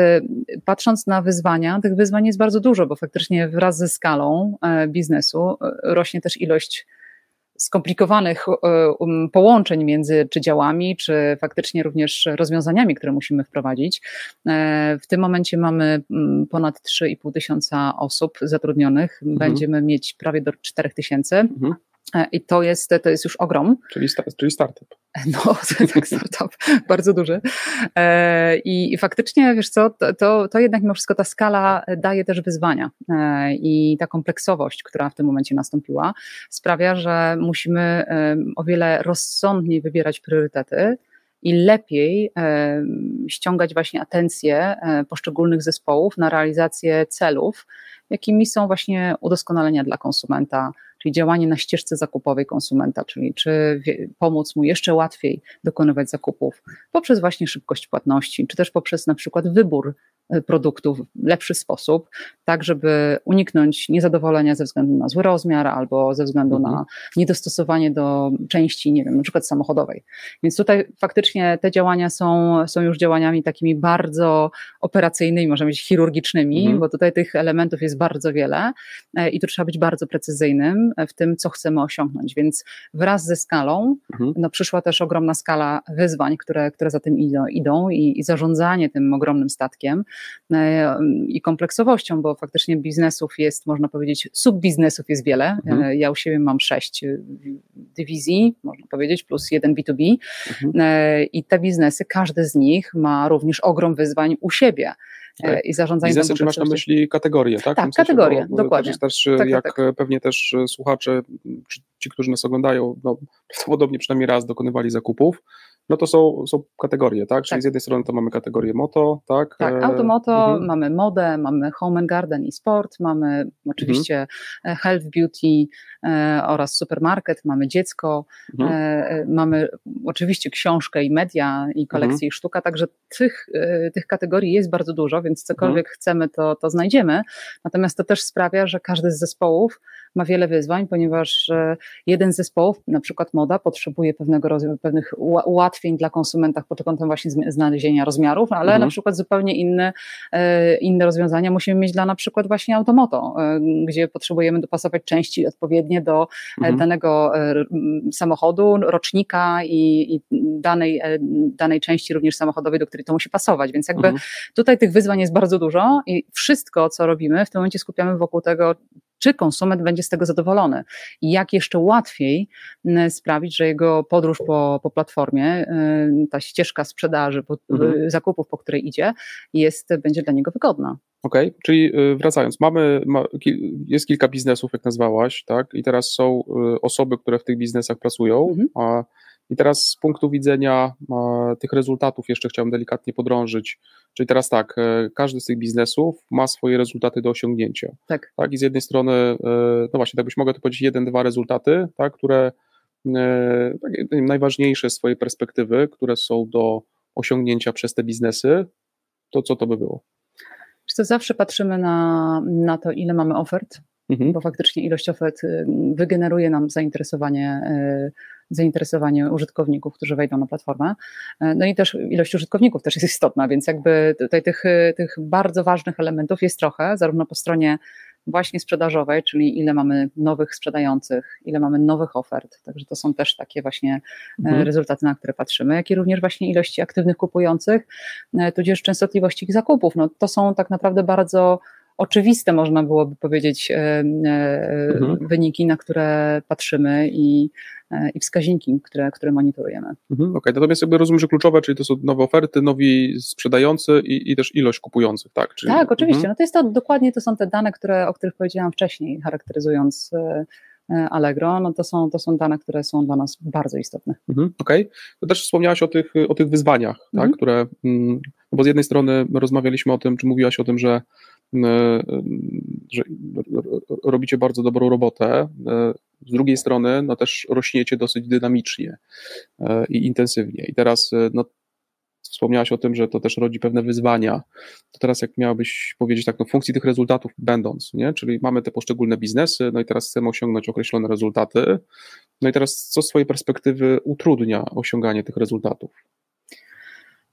patrząc na wyzwania, tych wyzwań jest bardzo dużo, bo faktycznie wraz ze skalą biznesu rośnie też ilość skomplikowanych e, um, połączeń między czy działami, czy faktycznie również rozwiązaniami, które musimy wprowadzić. E, w tym momencie mamy mm, ponad 3,5 tysiąca osób zatrudnionych. Mhm. Będziemy mieć prawie do 4 tysięcy. Mhm I to jest, to jest już ogrom. Czyli, czyli startup. No, tak, startup, bardzo duży. E, I, I, faktycznie, wiesz co, to, to jednak mimo wszystko ta skala daje też wyzwania e, i ta kompleksowość, która w tym momencie nastąpiła, sprawia, że musimy o wiele rozsądniej wybierać priorytety i lepiej ściągać właśnie atencję e, poszczególnych zespołów na realizację celów, jakimi są właśnie udoskonalenia dla konsumenta, czyli działanie na ścieżce zakupowej konsumenta, czyli czy pomóc mu jeszcze łatwiej dokonywać zakupów poprzez właśnie szybkość płatności, czy też poprzez na przykład wybór produktów w lepszy sposób, tak żeby uniknąć niezadowolenia ze względu na zły rozmiar albo ze względu mhm. na niedostosowanie do części, nie wiem, na przykład samochodowej. Więc tutaj faktycznie te działania są, są już działaniami takimi bardzo operacyjnymi, możemy być chirurgicznymi, mhm. bo tutaj tych elementów jest bardzo wiele e, i tu trzeba być bardzo precyzyjnym w tym, co chcemy osiągnąć. Więc wraz ze skalą mhm. no, przyszła też ogromna skala wyzwań, które, które za tym idą, idą i, i zarządzanie tym ogromnym statkiem i kompleksowością, bo faktycznie biznesów jest, można powiedzieć, subbiznesów jest wiele. Mhm. E, ja u siebie mam sześć dywizji, można powiedzieć, plus jeden B2B mhm. i te biznesy, każdy z nich ma również ogrom wyzwań u siebie. E, tak. i zarządzania. Biznesy, czy masz na myśli kategorie, tak? Tak, kategorie, bo, dokładnie. Też, tak, tak, jak tak. pewnie też słuchacze, czy ci, którzy nas oglądają, no, prawdopodobnie przynajmniej raz dokonywali zakupów, no to są, są kategorie, tak? Czyli tak. z jednej strony to mamy kategorię moto, tak? Tak, automoto, mhm. mamy modę, mamy home and garden i sport, mamy oczywiście mhm. health, beauty e, oraz supermarket, mamy dziecko, mhm. e, mamy oczywiście książkę i media i kolekcję mhm. i sztuka, także tych, e, tych kategorii jest bardzo dużo, więc cokolwiek mhm. chcemy, to, to znajdziemy. Natomiast to też sprawia, że każdy z zespołów ma wiele wyzwań, ponieważ e, jeden z zespołów, na przykład moda, potrzebuje pewnego pewnych ułatwień dla konsumenta pod kątem właśnie znalezienia rozmiarów, ale mhm. na przykład zupełnie inne, e, inne rozwiązania musimy mieć dla na przykład właśnie automoto, e, gdzie potrzebujemy dopasować części odpowiednie do mhm. danego samochodu, rocznika i, i, danej, danej części również samochodowej, do której to musi pasować. Więc jakby mhm. tutaj tych wyzwań jest bardzo dużo i wszystko, co robimy, w tym momencie skupiamy wokół tego, czy konsument będzie z tego zadowolony i jak jeszcze łatwiej sprawić, że jego podróż po, po platformie, ta ścieżka sprzedaży, po, mhm. zakupów, po której idzie, jest, będzie dla niego wygodna. Okej, okay, czyli y, wracając, mamy, jest kilka biznesów, jak nazwałaś, tak? I teraz są y, osoby, które w tych biznesach pracują, mhm. a i teraz z punktu widzenia e, tych rezultatów jeszcze chciałem delikatnie podrążyć. Czyli teraz tak, e, każdy z tych biznesów ma swoje rezultaty do osiągnięcia. Tak. tak? I z jednej strony, e, no właśnie, tak byś mogła to powiedzieć, jeden, dwa rezultaty, tak, które najważniejsze z swojej perspektywy, które są do osiągnięcia przez te biznesy, to co to by było? to zawsze patrzymy na, na to, ile mamy ofert, mhm. bo faktycznie ilość ofert y, wygeneruje nam zainteresowanie zainteresowanie użytkowników, którzy wejdą na platformę. E, no i też ilość użytkowników też jest istotna, więc jakby tutaj tych, tych bardzo ważnych elementów jest trochę, zarówno po stronie właśnie sprzedażowej, czyli ile mamy nowych sprzedających, ile mamy nowych ofert. Także to są też takie właśnie e, mhm. rezultaty, na które patrzymy, jak i również właśnie ilości aktywnych kupujących, e, tudzież częstotliwości ich zakupów. No, to są tak naprawdę bardzo oczywiste, można byłoby powiedzieć, mhm. wyniki, na które patrzymy i i wskaźniki, które, które monitorujemy. Mhm, okay. Natomiast jakby rozumiem, że kluczowe, czyli to są nowe oferty, nowi sprzedający i, i też ilość kupujących, tak? Czyli, tak, oczywiście. Mhm. No to jest to, dokładnie to są te dane, które, o których powiedziałam wcześniej, charakteryzując e, e, Allegro, no to są, to są dane, które są dla nas bardzo istotne. Mhm, Okej. Okay. To też wspomniałaś o tych, o tych wyzwaniach, tak, mhm. które, mm, no bo z jednej strony rozmawialiśmy o tym, czy mówiłaś o tym, że że robicie bardzo dobrą robotę. Z drugiej strony, no też rośniecie dosyć dynamicznie e, i intensywnie. I teraz, e, no, wspomniałaś o tym, że to też rodzi pewne wyzwania. To teraz, jak miałabyś powiedzieć tak, no, funkcji tych rezultatów będąc, nie? czyli mamy te poszczególne biznesy, no i teraz chcemy osiągnąć określone rezultaty. No i teraz, co z Twojej perspektywy utrudnia osiąganie tych rezultatów?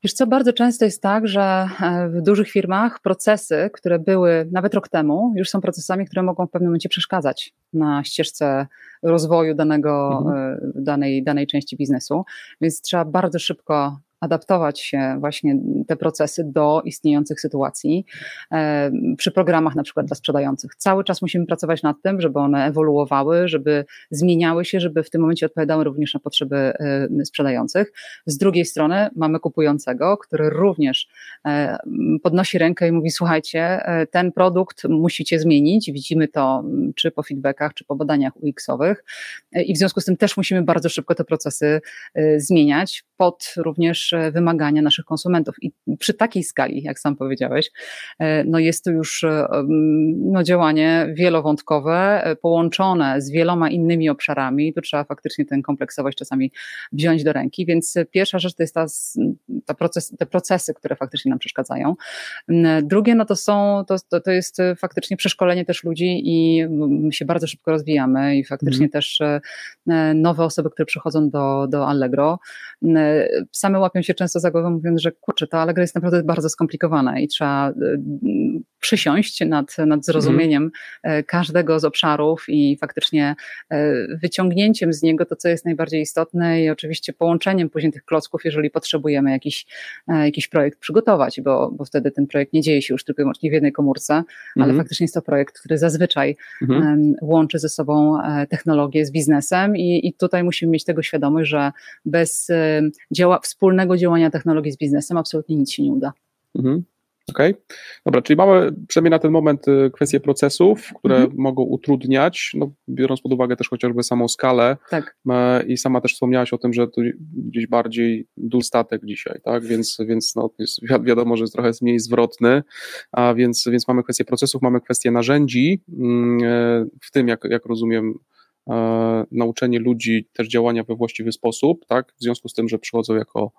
Wiesz co, bardzo często jest tak, że e, w dużych firmach procesy, które były nawet rok temu, już są procesami, które mogą w pewnym momencie przeszkadzać na ścieżce rozwoju danego, mhm. E, danej, danej części biznesu, więc trzeba bardzo szybko adaptować się właśnie te procesy do istniejących sytuacji. E, przy programach na przykład dla sprzedających. Cały czas musimy pracować nad tym, żeby one ewoluowały, żeby zmieniały się, żeby w tym momencie odpowiadały również na potrzeby e, sprzedających. Z drugiej strony mamy kupującego, który również e, podnosi rękę i mówi: Słuchajcie, ten produkt musicie zmienić. Widzimy to czy po feedbackach, czy po badaniach UX-owych, i w związku z tym też musimy bardzo szybko te procesy zmieniać pod również wymagania naszych konsumentów. I przy takiej skali, jak sam powiedziałeś, no jest to już no, działanie wielowątkowe, e, połączone z wieloma innymi obszarami. Tu trzeba faktycznie tę kompleksowość czasami wziąć do ręki. Więc pierwsza rzecz to jest ta, ta proces, te procesy, które faktycznie nam przeszkadzają. Drugie, no to są, to, to, to jest faktycznie przeszkolenie też ludzi i my się bardzo szybko rozwijamy i faktycznie mm. też e, e, nowe osoby, które przychodzą do, do Allegro, same łapią się często za głowę mówiąc, że kurczę, to Allegro jest naprawdę bardzo skomplikowane i trzeba przysiąść nad, nad zrozumieniem mhm. każdego z obszarów i faktycznie e, wyciągnięciem z niego to, co jest najbardziej istotne i oczywiście połączeniem później tych klocków, jeżeli potrzebujemy jakiś, e, jakiś projekt przygotować, bo, bo wtedy ten projekt nie dzieje się już tylko i wyłącznie w jednej komórce, mhm. ale faktycznie jest to projekt, który zazwyczaj mhm. łączy ze sobą technologię z biznesem i, i tutaj musimy mieć tego świadomość, że bez działa, wspólnego działania technologii z biznesem absolutnie nic się nie uda. Mhm. Okay. dobra, czyli mamy przynajmniej na ten moment y, kwestie procesów, które mhm. mogą utrudniać, no, biorąc pod uwagę też chociażby samą skalę. Tak. E, I sama też wspomniałaś o tym, że tu gdzieś bardziej dół statek dzisiaj, tak? Więc, więc no, jest, wiadomo, że jest trochę mniej zwrotny, a więc, więc mamy kwestię procesów, mamy kwestię narzędzi, mm, e, w tym, jak, jak rozumiem, e, nauczenie ludzi też działania we właściwy sposób, tak? W związku z tym, że przychodzą jako,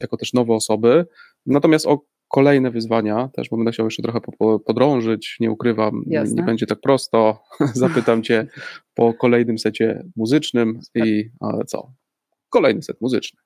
jako też nowe osoby. Natomiast o kolejne wyzwania też, bo będę chciał jeszcze trochę podrążyć, nie ukrywam, Jasne. nie będzie tak prosto. Zapytam Cię po kolejnym secie muzycznym i co? Kolejny set muzyczny.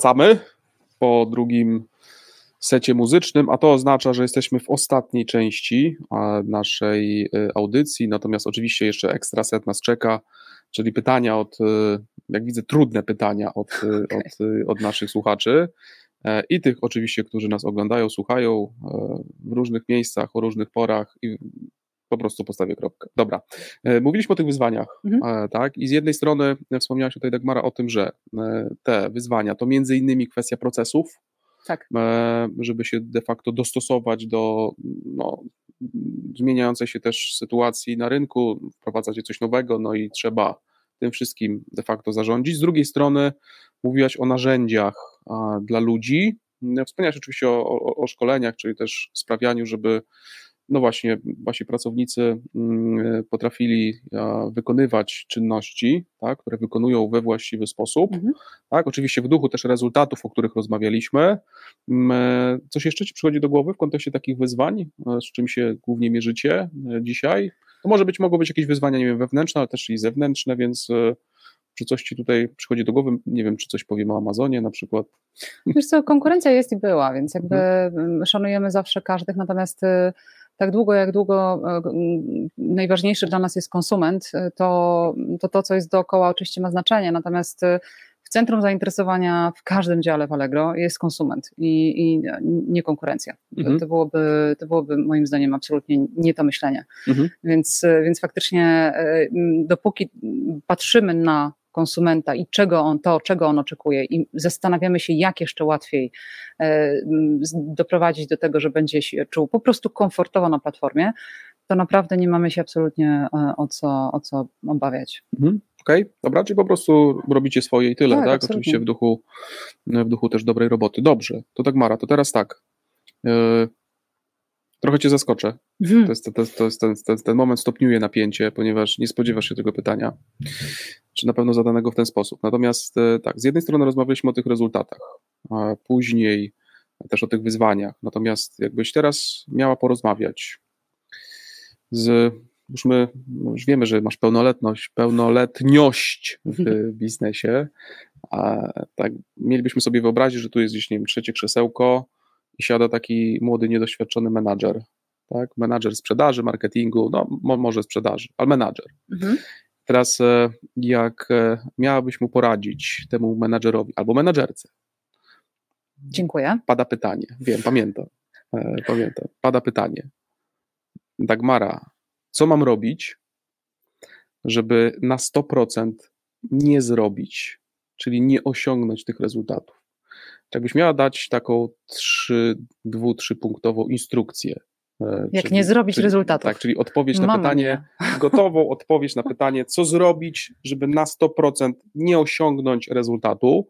Wracamy po drugim secie muzycznym, a to oznacza, że jesteśmy w ostatniej części naszej audycji, natomiast oczywiście jeszcze ekstra set nas czeka, czyli pytania od, jak widzę, trudne pytania od, okay. od, od naszych słuchaczy. E, i tych oczywiście, którzy nas oglądają, słuchają e, w różnych miejscach, o różnych porach i po prostu postawię kropkę. Dobra. E, mówiliśmy o tych wyzwaniach, mhm. tak? I z jednej strony wspomniałaś tutaj, Dagmara, o tym, że te wyzwania to między innymi kwestia procesów, tak. żeby się de facto dostosować do no, zmieniającej się też sytuacji na rynku, wprowadzać coś nowego, no i trzeba tym wszystkim de facto zarządzić. Z drugiej strony mówiłaś o narzędziach dla ludzi. Wspomniałaś oczywiście o, o, o szkoleniach, czyli też sprawianiu, żeby no właśnie, wasi pracownicy mm, potrafili wykonywać czynności, tak, które wykonują we właściwy sposób, mhm. tak, oczywiście w duchu też rezultatów, o których rozmawialiśmy. Mm, coś jeszcze Ci przychodzi do głowy w kontekście takich wyzwań, z czym się głównie mierzycie e, dzisiaj? To może być, mogą być jakieś wyzwania, nie wiem, wewnętrzne, ale też i zewnętrzne, więc e, czy coś Ci tutaj przychodzi do głowy? Nie wiem, czy coś powiemy o Amazonie na przykład. Wiesz co, konkurencja jest i była, więc jakby mhm. szanujemy zawsze każdych, natomiast y, tak długo, jak długo y, najważniejszy dla nas jest konsument, y, to, to to, co jest dookoła oczywiście ma znaczenie, natomiast w centrum zainteresowania w każdym dziale w Allegro jest konsument i, i nie konkurencja. Mhm. To, byłoby, to byłoby moim zdaniem absolutnie nie to myślenie. Mhm. Więc, więc faktycznie dopóki patrzymy na konsumenta i czego on to, czego on oczekuje, i zastanawiamy się, jak jeszcze łatwiej e, doprowadzić do tego, że będzie się czuł po prostu komfortowo na platformie, to naprawdę nie mamy się absolutnie e, o co, o co obawiać. Mhm. Okej, okay, dobra, czyli po prostu robicie swoje i tyle, tak? tak? Oczywiście w duchu, w duchu też dobrej roboty. Dobrze, to tak Mara, to teraz tak. Trochę cię zaskoczę. Mhm. To, jest, to, to jest ten, ten, ten moment stopniuje napięcie, ponieważ nie spodziewasz się tego pytania czy na pewno zadanego w ten sposób. Natomiast e, tak, z jednej strony rozmawialiśmy o tych rezultatach, a później też o tych wyzwaniach. Natomiast jakbyś teraz miała porozmawiać z już my już wiemy, że masz pełnoletność, pełnoletniość w mhm. biznesie, a tak mielibyśmy sobie wyobrazić, że tu jest gdzieś, nie wiem, trzecie krzesełko i siada taki młody, niedoświadczony menadżer, tak? Menadżer sprzedaży, marketingu, no mo, może sprzedaży, ale menadżer. Mhm. Teraz, e, jak e, miałabyś mu poradzić temu menadżerowi albo menadżerce? Dziękuję. Pada pytanie. Wiem, pamiętam. E, pamiętam. Pada pytanie. Dagmara, co mam robić, żeby na 100% nie zrobić, czyli nie osiągnąć tych rezultatów? Jakbyś miała dać taką 3, 2, 3 punktową instrukcję, E, Jak czyli, nie zrobić czyli, rezultatów. Tak, czyli odpowiedź na pytanie, mnie. gotową odpowiedź na pytanie, co zrobić, żeby na 100% nie osiągnąć rezultatu.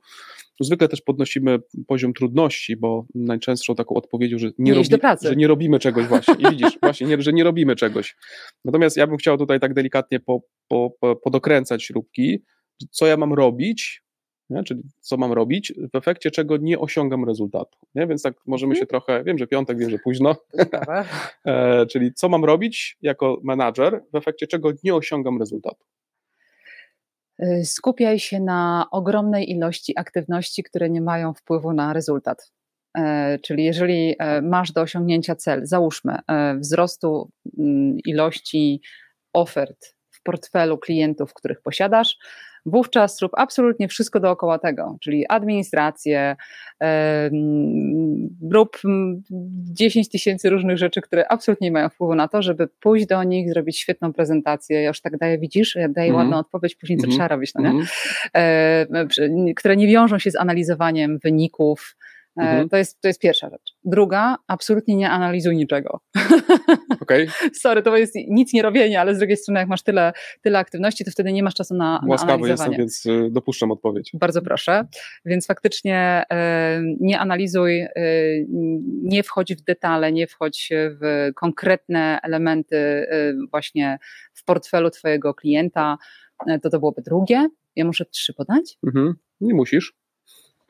Zwykle też podnosimy poziom trudności, bo najczęstszą taką odpowiedzią, że nie, robi, że nie robimy czegoś właśnie. I widzisz, właśnie, nie, że nie robimy czegoś. Natomiast ja bym chciał tutaj tak delikatnie po, po, po, podokręcać śrubki, co ja mam robić, nie? czyli co mam robić, w efekcie czego nie osiągam rezultatu. Nie? Więc tak możemy mhm. się trochę, wiem, że piątek, wiem, że późno, e, czyli co mam robić jako menadżer, w efekcie czego nie osiągam rezultatu. Y, skupiaj się na ogromnej ilości aktywności, które nie mają wpływu na rezultat. E, czyli jeżeli e, masz do osiągnięcia cel, załóżmy wzrostu mm, ilości ofert w portfelu klientów, których posiadasz, wówczas rób absolutnie wszystko dookoła tego, czyli administrację, rób 10 tysięcy różnych rzeczy, które absolutnie nie mają wpływu na to, żeby pójść do nich, zrobić świetną prezentację. Ja już tak daję, widzisz, ja daję mm. ładną odpowiedź, później co mm. trzeba robić, no nie? Mm. które nie wiążą się z analizowaniem wyników, E, mhm. To, jest, to jest pierwsza rzecz. Druga, absolutnie nie analizuj niczego. Okay. Sorry, to jest nic nie robienie, ale z drugiej strony, jak masz tyle, tyle aktywności, to wtedy nie masz czasu na, na Łaskawy jestem, więc y, dopuszczam odpowiedź. Bardzo proszę. Więc faktycznie e, nie analizuj, e, nie wchodź w detale, nie wchodź w konkretne elementy właśnie w portfelu twojego klienta. To to byłoby drugie. Ja muszę trzy podać? Mhm. Nie musisz.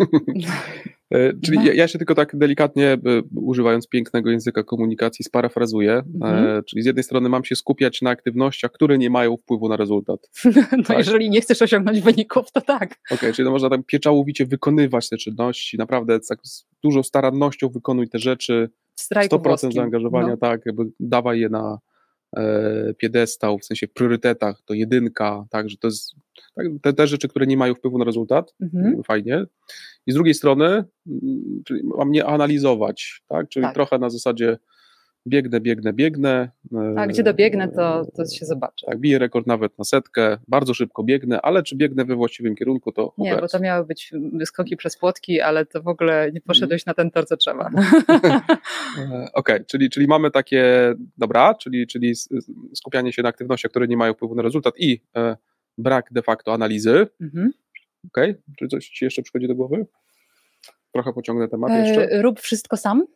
E, czyli no. ja, ja, się tylko tak delikatnie, używając pięknego języka komunikacji, sparafrazuję. E, mhm. Czyli z jednej strony mam się skupiać na aktywnościach, które nie mają wpływu na rezultat. no tak? jeżeli nie chcesz osiągnąć wyników, to tak. Okej, okay, czyli no można tak pieczołowicie wykonywać te czynności, naprawdę tak z dużą starannością wykonuj te rzeczy, 100% włoskim. zaangażowania, no. tak, jakby dawaj je na e, piedestał, w sensie priorytetach, to jedynka, tak, że to jest tak, te, te rzeczy, które nie mają wpływu na rezultat, mhm. fajnie. I z drugiej strony, mm, czyli mam nie analizować, tak, czyli tak. trochę na zasadzie biegnę, biegnę, biegnę. Tak, gdzie dobiegnę, to, to się zobaczy. Tak, biję rekord nawet na setkę, bardzo szybko biegnę, ale czy biegnę we właściwym kierunku, to Nie, bo to miały być skoki przez płotki, ale to w ogóle nie poszedłeś na ten tor, co trzeba. Okej, okay, czyli, czyli mamy takie, dobra, czyli, czyli skupianie się na aktywnościach, które nie mają wpływu na rezultat i e, brak de facto analizy. Mhm. Okej, okay. czy coś Ci jeszcze przychodzi do głowy? Trochę pociągnę temat jeszcze. E, rób wszystko sam.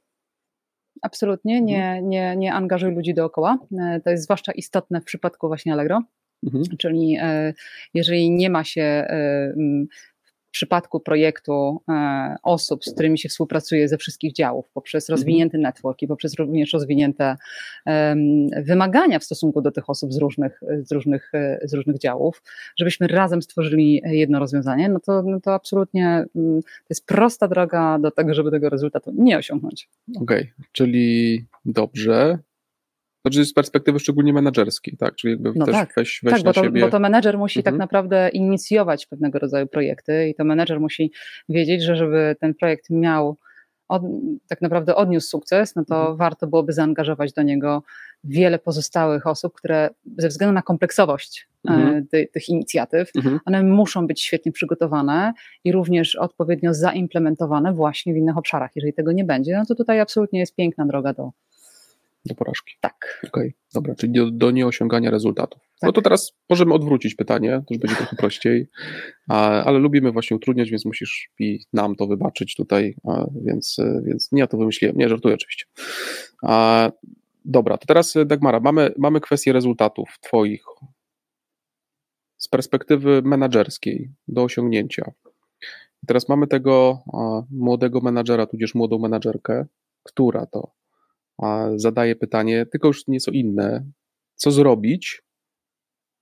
Absolutnie, nie, mhm. nie, nie angażuj ludzi dookoła. E, to jest zwłaszcza istotne w przypadku właśnie Allegro. Mhm. Czyli e, jeżeli nie ma się przypadku projektu e, osób, z którymi się współpracuje ze wszystkich działów, poprzez mhm. rozwinięty network i poprzez również rozwinięte wymagania w stosunku do tych osób z różnych, z różnych, z różnych działów, żebyśmy razem stworzyli jedno rozwiązanie, no to, no to absolutnie mm, to jest prosta droga do tego, żeby tego rezultatu nie osiągnąć. Okej, okay, czyli dobrze. Znaczy z perspektywy szczególnie menedżerskiej, tak? Czyli jakby no też tak. weź, weź tak, bo to, siebie... bo to menedżer musi tak mhm. tak naprawdę inicjować pewnego rodzaju projekty i to menedżer musi wiedzieć, że żeby ten projekt miał od, tak naprawdę odniósł sukces, no to mhm. warto byłoby zaangażować do niego wiele pozostałych osób, które ze względu na kompleksowość e, mhm. ty, tych inicjatyw, mhm. one muszą być świetnie przygotowane i również odpowiednio zaimplementowane właśnie w innych obszarach. Jeżeli tego nie będzie, no to tutaj absolutnie jest piękna droga do, do porażki. Tak. Okej, okay, dobra, czyli do, do nieosiągania rezultatów. No tak. No to teraz możemy odwrócić pytanie, to już będzie trochę prościej, ale lubimy właśnie utrudniać, więc musisz i nam to wybaczyć tutaj, więc, więc nie ja to wymyśliłem, nie, żartuję oczywiście. Dobra, to teraz Dagmara, mamy, mamy kwestię rezultatów twoich z perspektywy menedżerskiej do osiągnięcia. teraz mamy tego młodego menadżera, tudzież młodą menadżerkę, która to zadaje pytanie, tylko już nieco inne, co zrobić,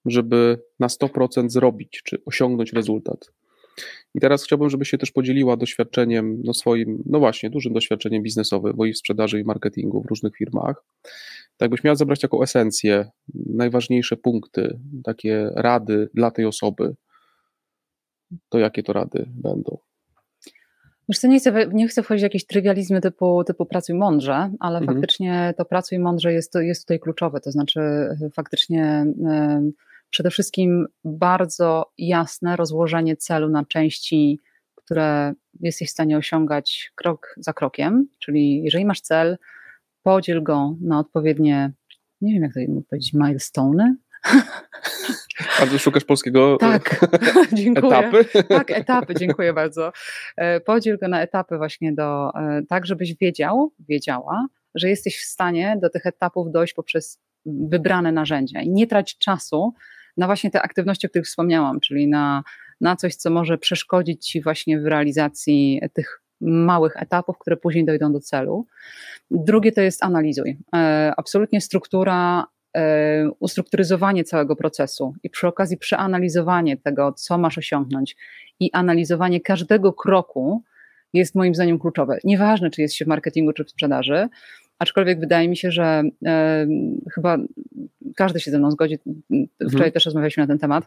żeby na 100% zrobić, czy osiągnąć rezultat. I teraz chciałbym, żebyś się też podzieliła doświadczeniem, no swoim, no właśnie, dużym doświadczeniem biznesowym, bo i w sprzedaży, i marketingu w różnych firmach. Tak byś miała zabrać taką esencję, najważniejsze punkty, takie rady dla tej osoby, to jakie to rady będą? Wiesz co, nie chcę, nie chcę wchodzić w jakieś trywializmy typu, typu pracuj mądrze, ale mhm. faktycznie to pracuj mądrze jest, jest tutaj kluczowe, to znaczy e, faktycznie y, przede wszystkim bardzo jasne rozłożenie celu na części, które jesteś w stanie osiągać krok za krokiem, czyli jeżeli masz cel, podziel go na odpowiednie, nie wiem jak to powiedzieć, milestone, a ty szukasz polskiego tak, dziękuję. etapy? Tak, etapy, dziękuję bardzo. E, podziel go na etapy właśnie do, e, tak żebyś wiedział, wiedziała, że jesteś w stanie do tych etapów dojść poprzez wybrane narzędzia i nie trać czasu na właśnie te aktywności, o których wspomniałam, czyli na, na coś, co może przeszkodzić ci właśnie w realizacji tych małych etapów, które później dojdą do celu. Drugie to jest analizuj. E, absolutnie struktura E, ustrukturyzowanie całego procesu i przy okazji przeanalizowanie tego, co masz osiągnąć i analizowanie każdego kroku jest moim zdaniem kluczowe. Nieważne, czy jest się w marketingu, czy w sprzedaży, aczkolwiek wydaje mi się, że e, chyba każdy się ze mną zgodzi, wczoraj mhm. też rozmawialiśmy na ten temat,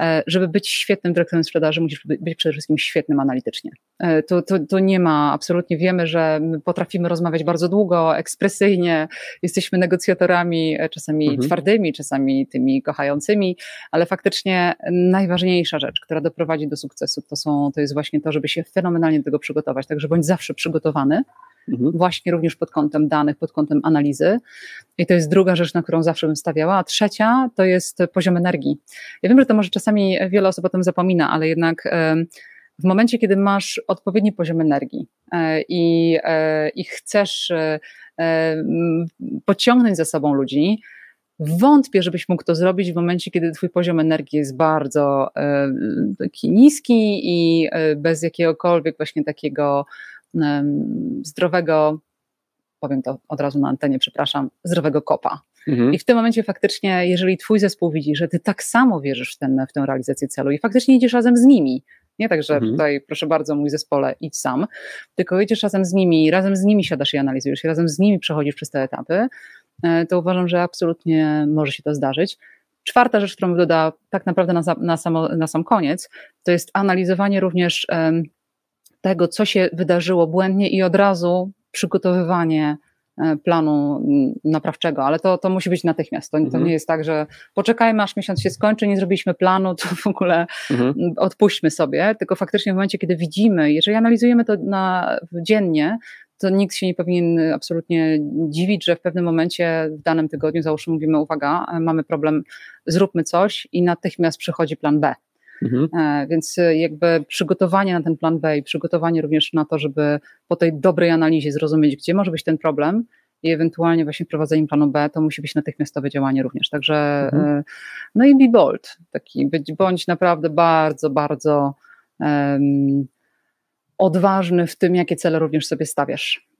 e, żeby być świetnym dyrektorem sprzedaży, musisz być przede wszystkim świetnym analitycznie. E, tu, tu, tu nie ma, absolutnie wiemy, że potrafimy rozmawiać bardzo długo, ekspresyjnie, jesteśmy negocjatorami, e, czasami mhm. twardymi, czasami tymi kochającymi, ale faktycznie najważniejsza rzecz, która doprowadzi do sukcesu, to, są, to jest właśnie to, żeby się fenomenalnie do tego przygotować, także bądź zawsze przygotowany, mhm. właśnie również pod kątem danych, pod kątem analizy. I to jest druga rzecz, na którą zawsze bym stawiała. A trzecia to jest poziom energii. Ja wiem, że to może czasami wiele osób o tym zapomina, ale jednak w momencie, kiedy masz odpowiedni poziom energii e, i, e, i chcesz e, pociągnąć za sobą ludzi, Wątpię, żebyś mógł to zrobić w momencie, kiedy twój poziom energii jest bardzo e, taki niski i e, bez jakiegokolwiek właśnie takiego zdrowego, powiem to od razu na antenie, przepraszam, zdrowego kopa. Mhm. I w tym momencie faktycznie, jeżeli twój zespół widzi, że ty tak samo wierzysz w, ten, w tę realizację celu i faktycznie idziesz razem z nimi, nie tak, że mhm. tutaj proszę bardzo, mój zespole, idź sam, tylko idziesz razem z nimi, razem z nimi siadasz i analizujesz, i razem z nimi przechodzisz przez te etapy, e, to uważam, że absolutnie może się to zdarzyć. Czwarta rzecz, którą dodała tak naprawdę na, na, samo, na sam koniec, to jest analizowanie również tego, co się wydarzyło błędnie i od razu przygotowywanie E, planu naprawczego, ale to, to musi być natychmiast. To, mhm. to nie jest tak, że poczekajmy, aż miesiąc się skończy, nie zrobiliśmy planu, to w ogóle mhm. odpuśćmy sobie, tylko faktycznie w momencie, kiedy widzimy, jeżeli analizujemy to na, dziennie, to nikt się nie powinien absolutnie dziwić, że w pewnym momencie w danym tygodniu, załóżmy, mówimy, uwaga, mamy problem, zróbmy coś i natychmiast przychodzi plan B. Mhm. E, więc e, jakby przygotowanie na ten plan B i przygotowanie również na to, żeby po tej dobrej analizie zrozumieć, gdzie może być ten problem i ewentualnie właśnie prowadzenie planu B, to musi być natychmiastowe działanie również. Także mhm. E, no i be bold, taki być, bądź naprawdę bardzo, bardzo um, odważny w tym, jakie cele również sobie stawiasz.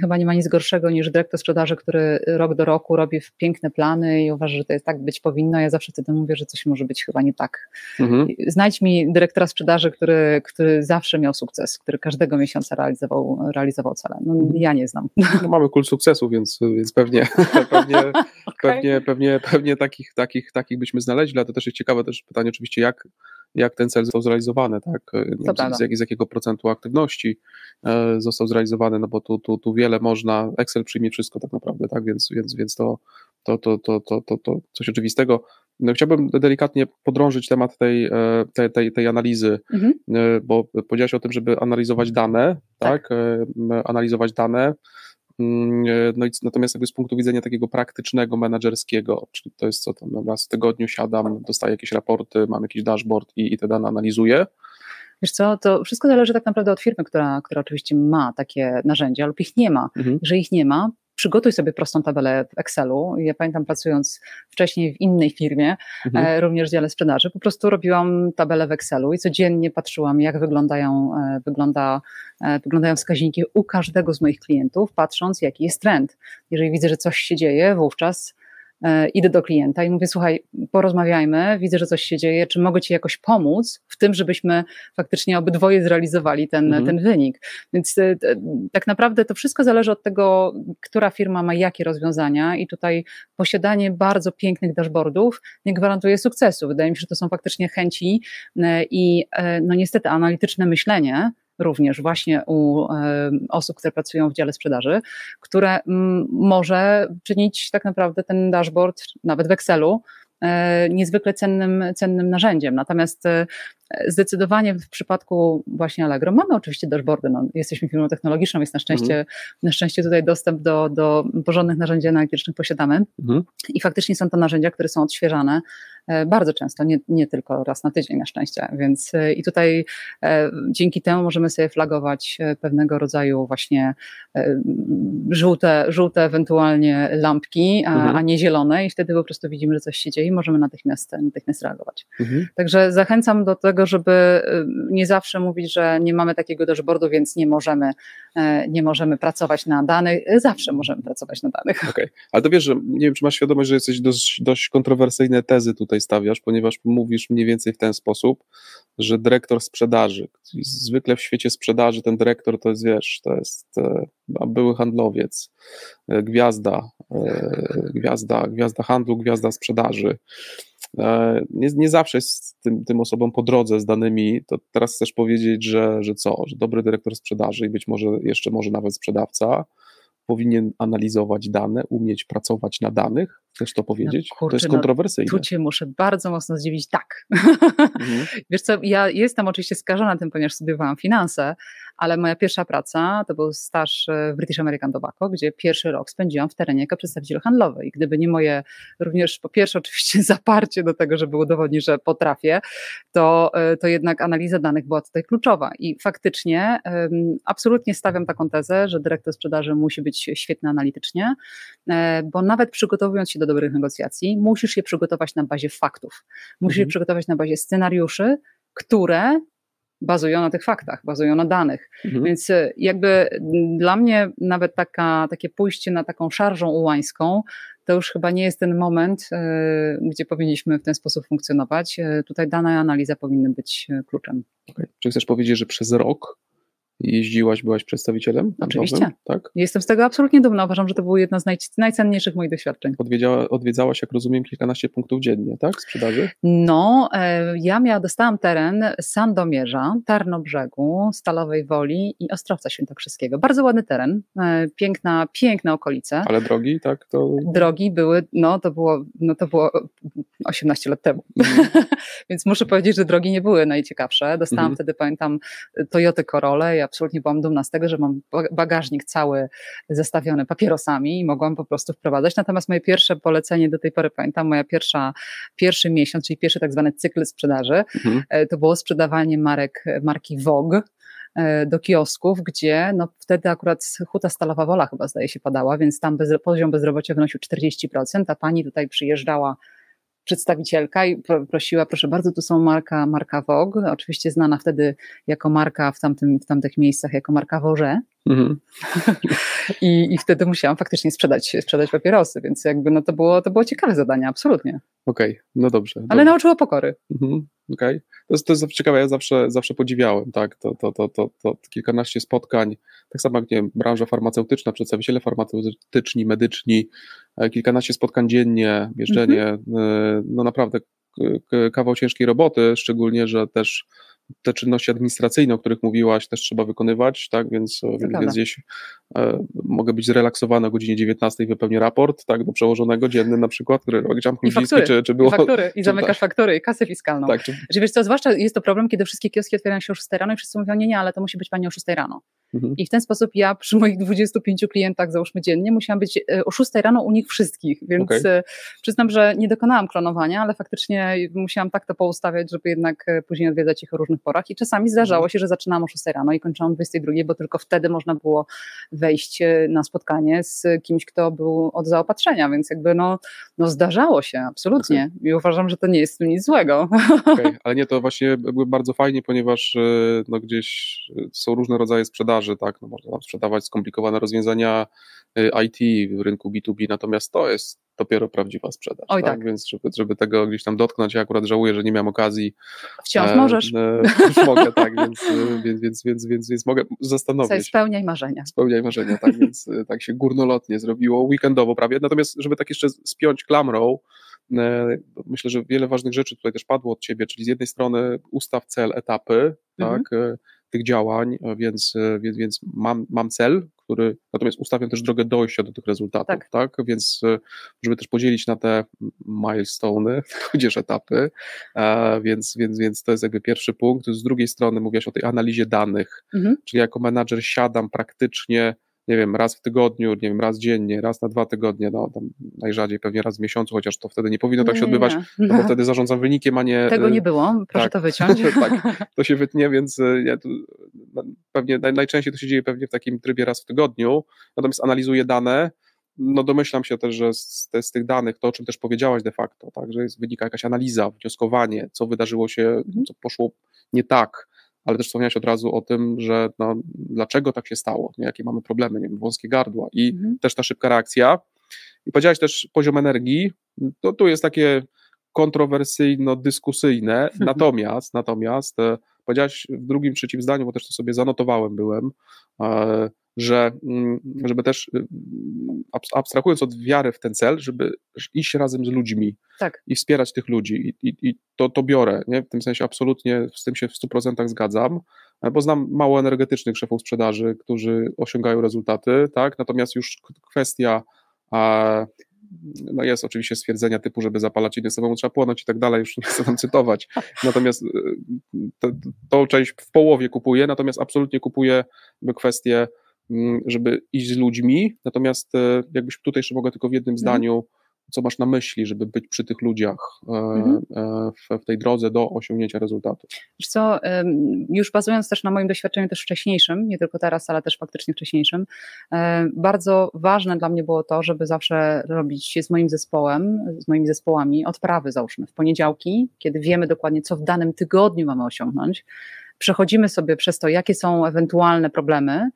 Chyba nie ma nic gorszego niż dyrektor sprzedaży, który rok do roku robi piękne plany i uważa, że to jest tak być powinno. Ja zawsze wtedy mówię, że coś może być chyba nie tak. Mhm. Znajdź mi dyrektora sprzedaży, który, który zawsze miał sukces, który każdego miesiąca realizował, realizował cele. No, mhm. Ja nie znam. No, mamy kult sukcesu, więc, więc pewnie, pewnie, okay. pewnie, pewnie, pewnie takich, takich, takich byśmy znaleźli, ale to też jest ciekawe też pytanie oczywiście, jak jak ten cel został zrealizowany, tak? Z, z, z, jakiego procentu aktywności e, został zrealizowany, no bo tu, tu, tu wiele można, Excel przyjmie wszystko tak naprawdę, tak? Więc, więc, więc to, to, to, to, to, to, to coś oczywistego. No, chciałbym delikatnie podrążyć temat tej, e, tej, tej, tej analizy, mhm. E, bo powiedziałeś o tym, żeby analizować dane, tak? tak? Analizować dane, no i natomiast jakby z punktu widzenia takiego praktycznego, menedżerskiego, czyli to jest co tam, raz w tygodniu siadam, dostaję jakieś raporty, mam jakiś dashboard i, i te dane analizuję. Wiesz co, to wszystko zależy tak naprawdę od firmy, która, która oczywiście ma takie narzędzia lub ich nie ma. Mhm. Jeżeli ich nie ma, przygotuj sobie prostą tabelę w Excelu. Ja pamiętam pracując wcześniej w innej firmie, mhm. E, również w dziale sprzedaży, po prostu robiłam tabelę w Excelu i codziennie patrzyłam, jak wyglądają, e, wygląda, e, wyglądają wskaźniki u każdego z moich klientów, patrząc, jaki jest trend. Jeżeli widzę, że coś się dzieje, wówczas idę do klienta i mówię, słuchaj, porozmawiajmy, widzę, że coś się dzieje, czy mogę Ci jakoś pomóc w tym, żebyśmy faktycznie obydwoje zrealizowali ten, mhm. ten wynik. Więc e, tak naprawdę to wszystko zależy od tego, która firma ma jakie rozwiązania i tutaj posiadanie bardzo pięknych dashboardów nie gwarantuje sukcesu. Wydaje mi się, że to są faktycznie chęci e, i no niestety analityczne myślenie, również właśnie u osób, które pracują w dziale sprzedaży, które może czynić tak naprawdę ten dashboard nawet w Excelu e, niezwykle cennym, cennym narzędziem. Natomiast e, Zdecydowanie w przypadku właśnie Allegro mamy oczywiście dashboardy. No, jesteśmy firmą technologiczną, jest na szczęście, mhm. na szczęście tutaj dostęp do, do porządnych narzędzi analitycznych posiadamy mhm. i faktycznie są to narzędzia, które są odświeżane e, bardzo często, nie, nie tylko raz na tydzień na szczęście, więc e, i tutaj e, dzięki temu możemy sobie flagować pewnego rodzaju właśnie żółte, żółte ewentualnie lampki, a, mhm. a nie zielone i wtedy po prostu widzimy, że coś się dzieje i możemy natychmiast, natychmiast reagować. Mhm. Także zachęcam do tego, tego, żeby y, nie zawsze mówić, że nie mamy takiego dashboardu, więc nie możemy, e, nie możemy pracować na danych. Zawsze możemy pracować na danych. Okej, okay. ale to wiesz, że nie wiem, czy masz świadomość, że jesteś dość, dość kontrowersyjne tezy tutaj stawiasz, ponieważ mówisz mniej więcej w ten sposób, że dyrektor sprzedaży, zwykle w świecie sprzedaży ten dyrektor to jest, wiesz, to jest e, były handlowiec, e, gwiazda, gwiazda, gwiazda handlu, gwiazda sprzedaży. Nie, nie zawsze jest tym, tym osobom po drodze z danymi, to teraz chcesz powiedzieć, że, że co, że dobry dyrektor sprzedaży i być może jeszcze może nawet sprzedawca powinien analizować dane, umieć pracować na danych? Chcesz to powiedzieć? No, kurczę, to jest kontrowersyjne. No, tu cię muszę bardzo mocno zdziwić. Tak. Mhm. Wiesz co, ja jestem oczywiście skażona tym, ponieważ studiowałam finanse, ale moja pierwsza praca to był staż w British American Tobacco, gdzie pierwszy rok spędziłam w terenie jako przedstawiciel handlowy. I gdyby nie moje również po pierwsze oczywiście zaparcie do tego, żeby udowodnić, że potrafię, to, to jednak analiza danych była tutaj kluczowa. I faktycznie absolutnie stawiam taką tezę, że dyrektor sprzedaży musi być świetny analitycznie, e, bo nawet przygotowując się do dobrych negocjacji, musisz je przygotować na bazie faktów, musisz mhm. je przygotować na bazie scenariuszy, które bazują na tych faktach, bazują na danych. Mhm. Więc e, jakby dla mnie nawet taka, takie pójście na taką szarżą ułańską, to już chyba nie jest ten moment, e, gdzie powinniśmy w ten sposób funkcjonować. Tutaj dana analiza powinny być kluczem. Okay. Czy chcesz powiedzieć, że przez rok jeździłaś, byłaś przedstawicielem? Oczywiście. tak? Jestem z tego absolutnie dumna. Uważam, że to było jedno z naj, najcenniejszych moich doświadczeń. Odwiedziała, odwiedzałaś, jak rozumiem, kilkanaście punktów dziennie, tak? Sprzedaży? No, e, ja miała, dostałam teren Sandomierza, Tarnobrzegu, Stalowej Woli i Ostrowca Świętokrzyskiego. Bardzo ładny teren, e, piękna, piękne okolice. Ale drogi, tak? To... Drogi były, no to było, no to było 18 lat temu. Mm. Więc muszę powiedzieć, że drogi nie były najciekawsze. Dostałam mm. wtedy, pamiętam, Toyota Corolla, ja absolutnie byłam dumna z tego, że mam bagażnik cały zestawiony papierosami i mogłam po prostu wprowadzać. Natomiast moje pierwsze polecenie do tej pory, pamiętam, moja pierwsza, pierwszy miesiąc, czyli pierwszy tak zwany cykl sprzedaży, mhm. E, to było sprzedawanie marek, marki Vogue e, do kiosków, gdzie no wtedy akurat huta stalowa wola chyba zdaje się padała, więc tam bez, poziom bezrobocia wynosił 40%, a pani tutaj przyjeżdżała przedstawicielka i prosiła, proszę bardzo, tu są marka, marka Vogue, oczywiście znana wtedy jako marka w, tamtym, w tamtych miejscach, jako marka Woże. Mhm. I, I wtedy musiałam faktycznie sprzedać, sprzedać papierosy, więc jakby no to było, to było ciekawe zadanie, absolutnie. Okej, okay, no dobrze. Ale dobrze. nauczyło pokory. Mhm. Okej, okay. to, jest, to jest ciekawe, ja zawsze, zawsze podziwiałem, tak, to, to, to, to, to kilkanaście spotkań, tak samo jak, nie wiem, branża farmaceutyczna, przedstawiciele farmaceutyczni, medyczni, e, kilkanaście spotkań dziennie, jeżdżenie, mhm. no naprawdę kawał ciężkiej roboty, szczególnie, że też te czynności administracyjne, o których mówiłaś, też trzeba wykonywać, tak, więc, więc gdzieś e, mogę być zrelaksowany o godzinie 19 wypełnię raport, tak, do przełożonego dzienny na przykład, który I faktury, czy, czy było... I faktury, i zamykasz tak. faktury, i kasę fiskalną. Tak, czy... Że wiesz co, zwłaszcza jest to problem, kiedy wszystkie kioski otwierają się o 6 rano i wszyscy mówią, nie, nie, ale to musi być pani o 6 rano. Mhm. I w ten sposób ja przy moich 25 klientach, załóżmy dziennie, musiałam być e, o 6 rano u nich wszystkich, więc okay. E, przyznam, że nie dokonałam klonowania, ale faktycznie musiałam tak to poustawiać, żeby jednak później odwiedzać ich o różnych porach i czasami zdarzało mhm. się, że zaczynałam o 6 rano i kończyłam o 22, bo tylko wtedy można było wejść e, na spotkanie z kimś, kto był od zaopatrzenia, więc jakby no, no zdarzało się, absolutnie okay. i uważam, że to nie jest nic złego. Okay. Ale nie, to właśnie były bardzo fajnie, ponieważ e, no, gdzieś e, są różne rodzaje sprzedaży, tak, no, można sprzedawać skomplikowane rozwiązania IT w rynku B2B, natomiast to jest dopiero prawdziwa sprzedaż. Oj, tak? tak. Więc żeby, żeby tego gdzieś tam dotknąć, ja akurat żałuję, że nie miałem okazji. Wciąż e, możesz. E, mogę, tak, więc, e, więc, więc, więc, więc, więc mogę zastanowić. Sobie spełniaj marzenia. Spełniaj marzenia, tak, więc e, tak się górnolotnie zrobiło, weekendowo prawie. Natomiast, żeby tak jeszcze spiąć klamrą, e, myślę, że wiele ważnych rzeczy tutaj też padło od Ciebie, czyli z jednej strony ustaw cel, etapy, mhm. tak, tych działań, więc, więc, więc mam, mam cel, który natomiast ustawiam też drogę dojścia do tych rezultatów, tak? tak? Więc e, żeby też podzielić na te milestone, tudzież etapy, e, więc, więc, więc to jest jakby pierwszy punkt. Z drugiej strony mówiłaś o tej analizie danych, mhm. czyli jako menadżer siadam praktycznie nie wiem, raz w tygodniu, nie wiem, raz dziennie, raz na dwa tygodnie, no tam najrzadziej pewnie raz w miesiącu, chociaż to wtedy nie powinno tak się odbywać, no bo wtedy zarządzam wynikiem, a nie... Tego nie było, proszę tak, to wyciąć. tak, to się wytnie, więc e, ja tu, no, pewnie najczęściej to się dzieje pewnie w takim trybie raz w tygodniu, natomiast analizuję dane, no domyślam się też, że z, z, tych danych, to o czym też powiedziałaś de facto, tak, że jest, wynika jakaś analiza, wnioskowanie, co wydarzyło się, mhm. co poszło nie tak, ale też wspomniałeś od razu o tym, że no, dlaczego tak się stało, nie, jakie mamy problemy, nie wiem, wąskie gardła i mhm. też ta szybka reakcja. I powiedziałeś też poziom energii, to tu jest takie kontrowersyjno-dyskusyjne, mhm. natomiast, natomiast e, powiedziałeś w drugim, trzecim zdaniu, bo też to sobie zanotowałem byłem, e, że mm, żeby też y, abstrahując od wiary w ten cel, żeby iść razem z ludźmi tak. i wspierać tych ludzi i, i, i, to, to biorę, nie? w tym sensie absolutnie z tym się w 100% zgadzam, e, bo znam mało energetycznych szefów sprzedaży, którzy osiągają rezultaty, tak? natomiast już kwestia a, no jest oczywiście stwierdzenia typu, żeby zapalać inny samemu trzeba płonąć i tak dalej, już nie chcę tam cytować. Natomiast to, tą część w połowie kupuję, natomiast absolutnie kupuję kwestię, żeby iść z ludźmi. Natomiast jakbyś tutaj jeszcze mogę tylko w jednym mhm. zdaniu co masz na myśli, żeby być przy tych ludziach e, mhm. E, w, w, tej drodze do osiągnięcia rezultatu? Wiesz co, już bazując też na moim doświadczeniu też wcześniejszym, nie tylko teraz, ale też faktycznie wcześniejszym, e, bardzo ważne dla mnie było to, żeby zawsze robić z moim zespołem, z moimi zespołami odprawy załóżmy w poniedziałki, kiedy wiemy dokładnie, co w danym tygodniu mamy osiągnąć, przechodzimy sobie przez to, jakie są ewentualne problemy,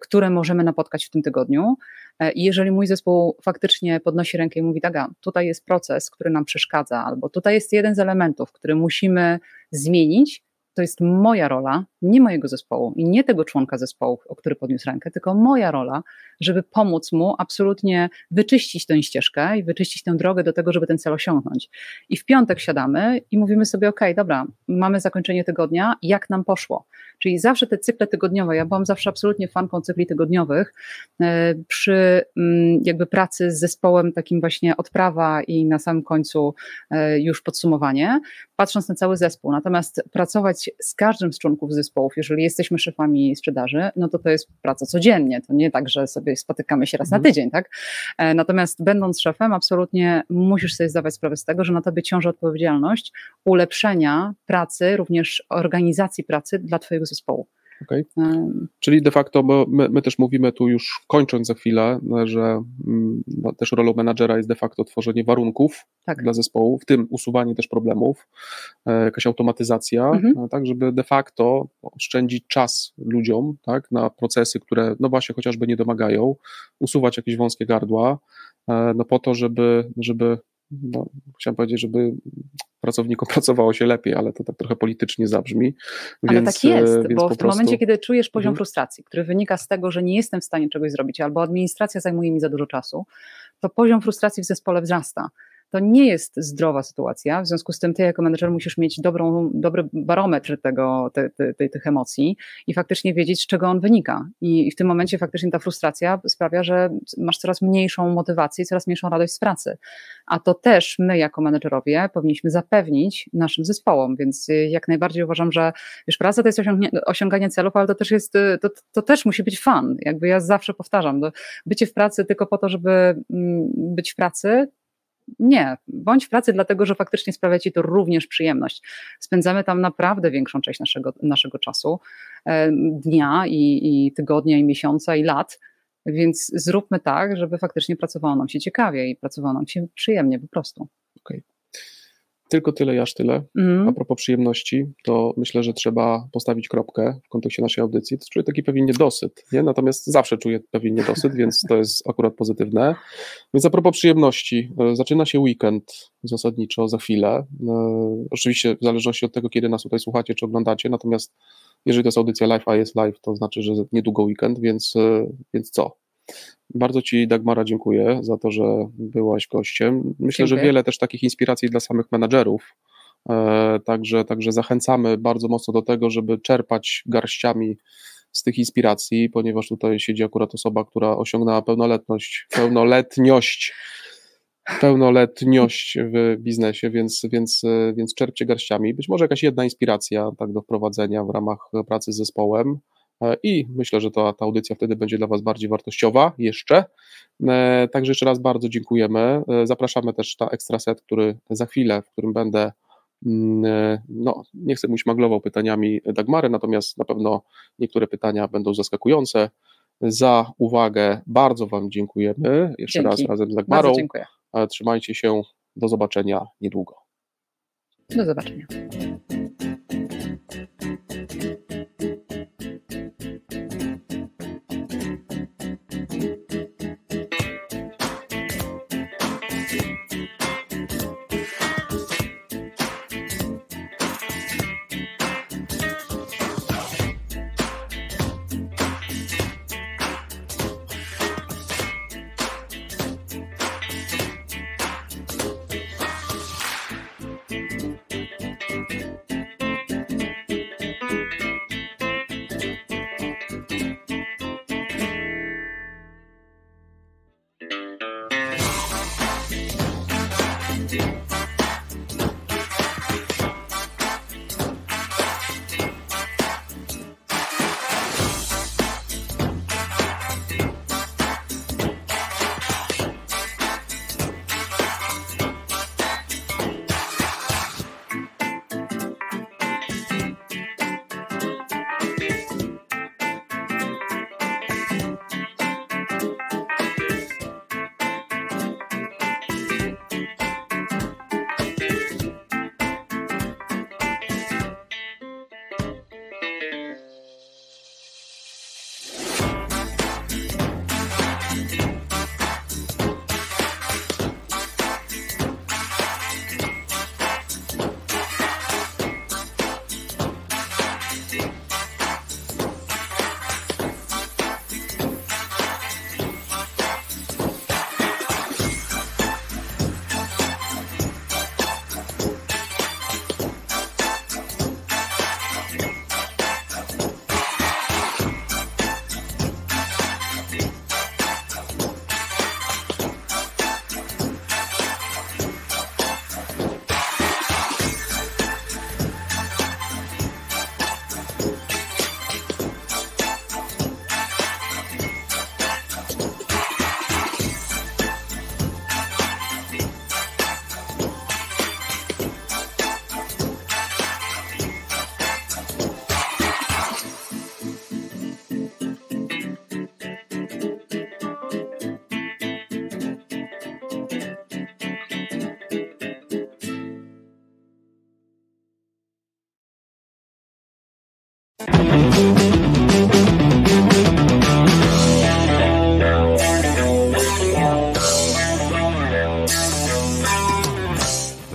które możemy napotkać w tym tygodniu, E, I jeżeli mój zespół faktycznie podnosi rękę i mówi, tak, tutaj jest proces, który nam przeszkadza, albo tutaj jest jeden z elementów, który musimy zmienić, to jest moja rola, nie mojego zespołu i nie tego członka zespołu, o który podniósł rękę, tylko moja rola, żeby pomóc mu absolutnie wyczyścić tę ścieżkę i wyczyścić tę drogę do tego, żeby ten cel osiągnąć. I w piątek siadamy i mówimy sobie, ok, dobra, mamy zakończenie tygodnia, jak nam poszło? Czyli zawsze te cykle tygodniowe, ja byłam zawsze absolutnie fanką cykli tygodniowych, e, przy mm, jakby pracy z zespołem takim właśnie odprawa i na samym końcu e, już podsumowanie, patrząc na cały zespół. Natomiast pracować z każdym z członków zespołów, jeżeli jesteśmy szefami sprzedaży, no to to jest praca codziennie, to nie tak, że sobie spotykamy się raz na mhm. tydzień, tak? E, natomiast będąc szefem, absolutnie musisz sobie zdawać sprawę z tego, że na tobie ciąży odpowiedzialność ulepszenia pracy, również organizacji pracy dla twojego zespołu. Okay. Czyli de facto, bo my, my, też mówimy tu już kończąc za chwilę, że mm, no, też rolą menadżera jest de facto tworzenie warunków tak. dla zespołu, w tym usuwanie też problemów, e, jakaś automatyzacja, mhm. E, tak, żeby de facto oszczędzić czas ludziom tak, na procesy, które no właśnie chociażby nie domagają, usuwać jakieś wąskie gardła, e, no po to, żeby, żeby no, chciałem powiedzieć, żeby pracownikom pracowało się lepiej, ale to tak trochę politycznie zabrzmi. Ale więc, tak jest, e, bo w tym momencie, kiedy czujesz poziom mhm. frustracji, który wynika z tego, że nie jestem w stanie czegoś zrobić, albo administracja zajmuje mi za dużo czasu, to poziom frustracji w zespole wzrasta to nie jest zdrowa sytuacja. W związku z tym ty jako menedżer musisz mieć dobrą, dobry barometr tego, te, te, tych emocji i faktycznie wiedzieć, z czego on wynika. I, I, w tym momencie faktycznie ta frustracja sprawia, że masz coraz mniejszą motywację, coraz mniejszą radość z pracy. A to też my jako menedżerowie powinniśmy zapewnić naszym zespołom, więc jak najbardziej uważam, że wiesz, praca to jest osiąganie celów, ale to też jest, to, to też musi być fan. Jakby ja zawsze powtarzam, bycie w pracy tylko po to, żeby mm, być w pracy, nie, bądź w pracy, dlatego że faktycznie sprawia ci to również przyjemność. Spędzamy tam naprawdę większą część naszego, naszego czasu, e, dnia i, i tygodnia, i miesiąca, i lat. Więc zróbmy tak, żeby faktycznie pracowało nam się ciekawie i pracowało nam się przyjemnie po prostu. Okay. Tylko tyle, aż tyle. Mm. A propos przyjemności, to myślę, że trzeba postawić kropkę w kontekście naszej audycji. To czuję taki pewien niedosyt, nie? natomiast zawsze czuję pewien niedosyt, więc to jest akurat pozytywne. Więc a propos przyjemności, e, zaczyna się weekend zasadniczo za chwilę. E, oczywiście w zależności od tego, kiedy nas tutaj słuchacie czy oglądacie, natomiast jeżeli to jest audycja live, a jest live, to znaczy, że niedługo weekend, więc, e, więc co? Bardzo Ci, Dagmara, dziękuję za to, że byłaś gościem. Myślę, dziękuję. że wiele też takich inspiracji dla samych menadżerów. E, także, także zachęcamy bardzo mocno do tego, żeby czerpać garściami z tych inspiracji, ponieważ tutaj siedzi akurat osoba, która osiągnęła pełnoletność, pełnoletność, pełnoletność w biznesie, więc, więc, więc czerpcie garściami. Być może jakaś jedna inspiracja tak do wprowadzenia w ramach pracy z zespołem. E, i myślę, że ta, ta audycja wtedy będzie dla Was bardziej wartościowa jeszcze. E, także jeszcze raz bardzo dziękujemy. E, zapraszamy też na ekstra set, który za chwilę, w którym będę mm, no, nie chcę mówić maglował pytaniami Dagmary, natomiast na pewno niektóre pytania będą zaskakujące. Za uwagę bardzo Wam dziękujemy. Jeszcze Dzięki. raz razem z Dagmarą. Bardzo dziękuję. Trzymajcie się. Do zobaczenia niedługo. Do zobaczenia.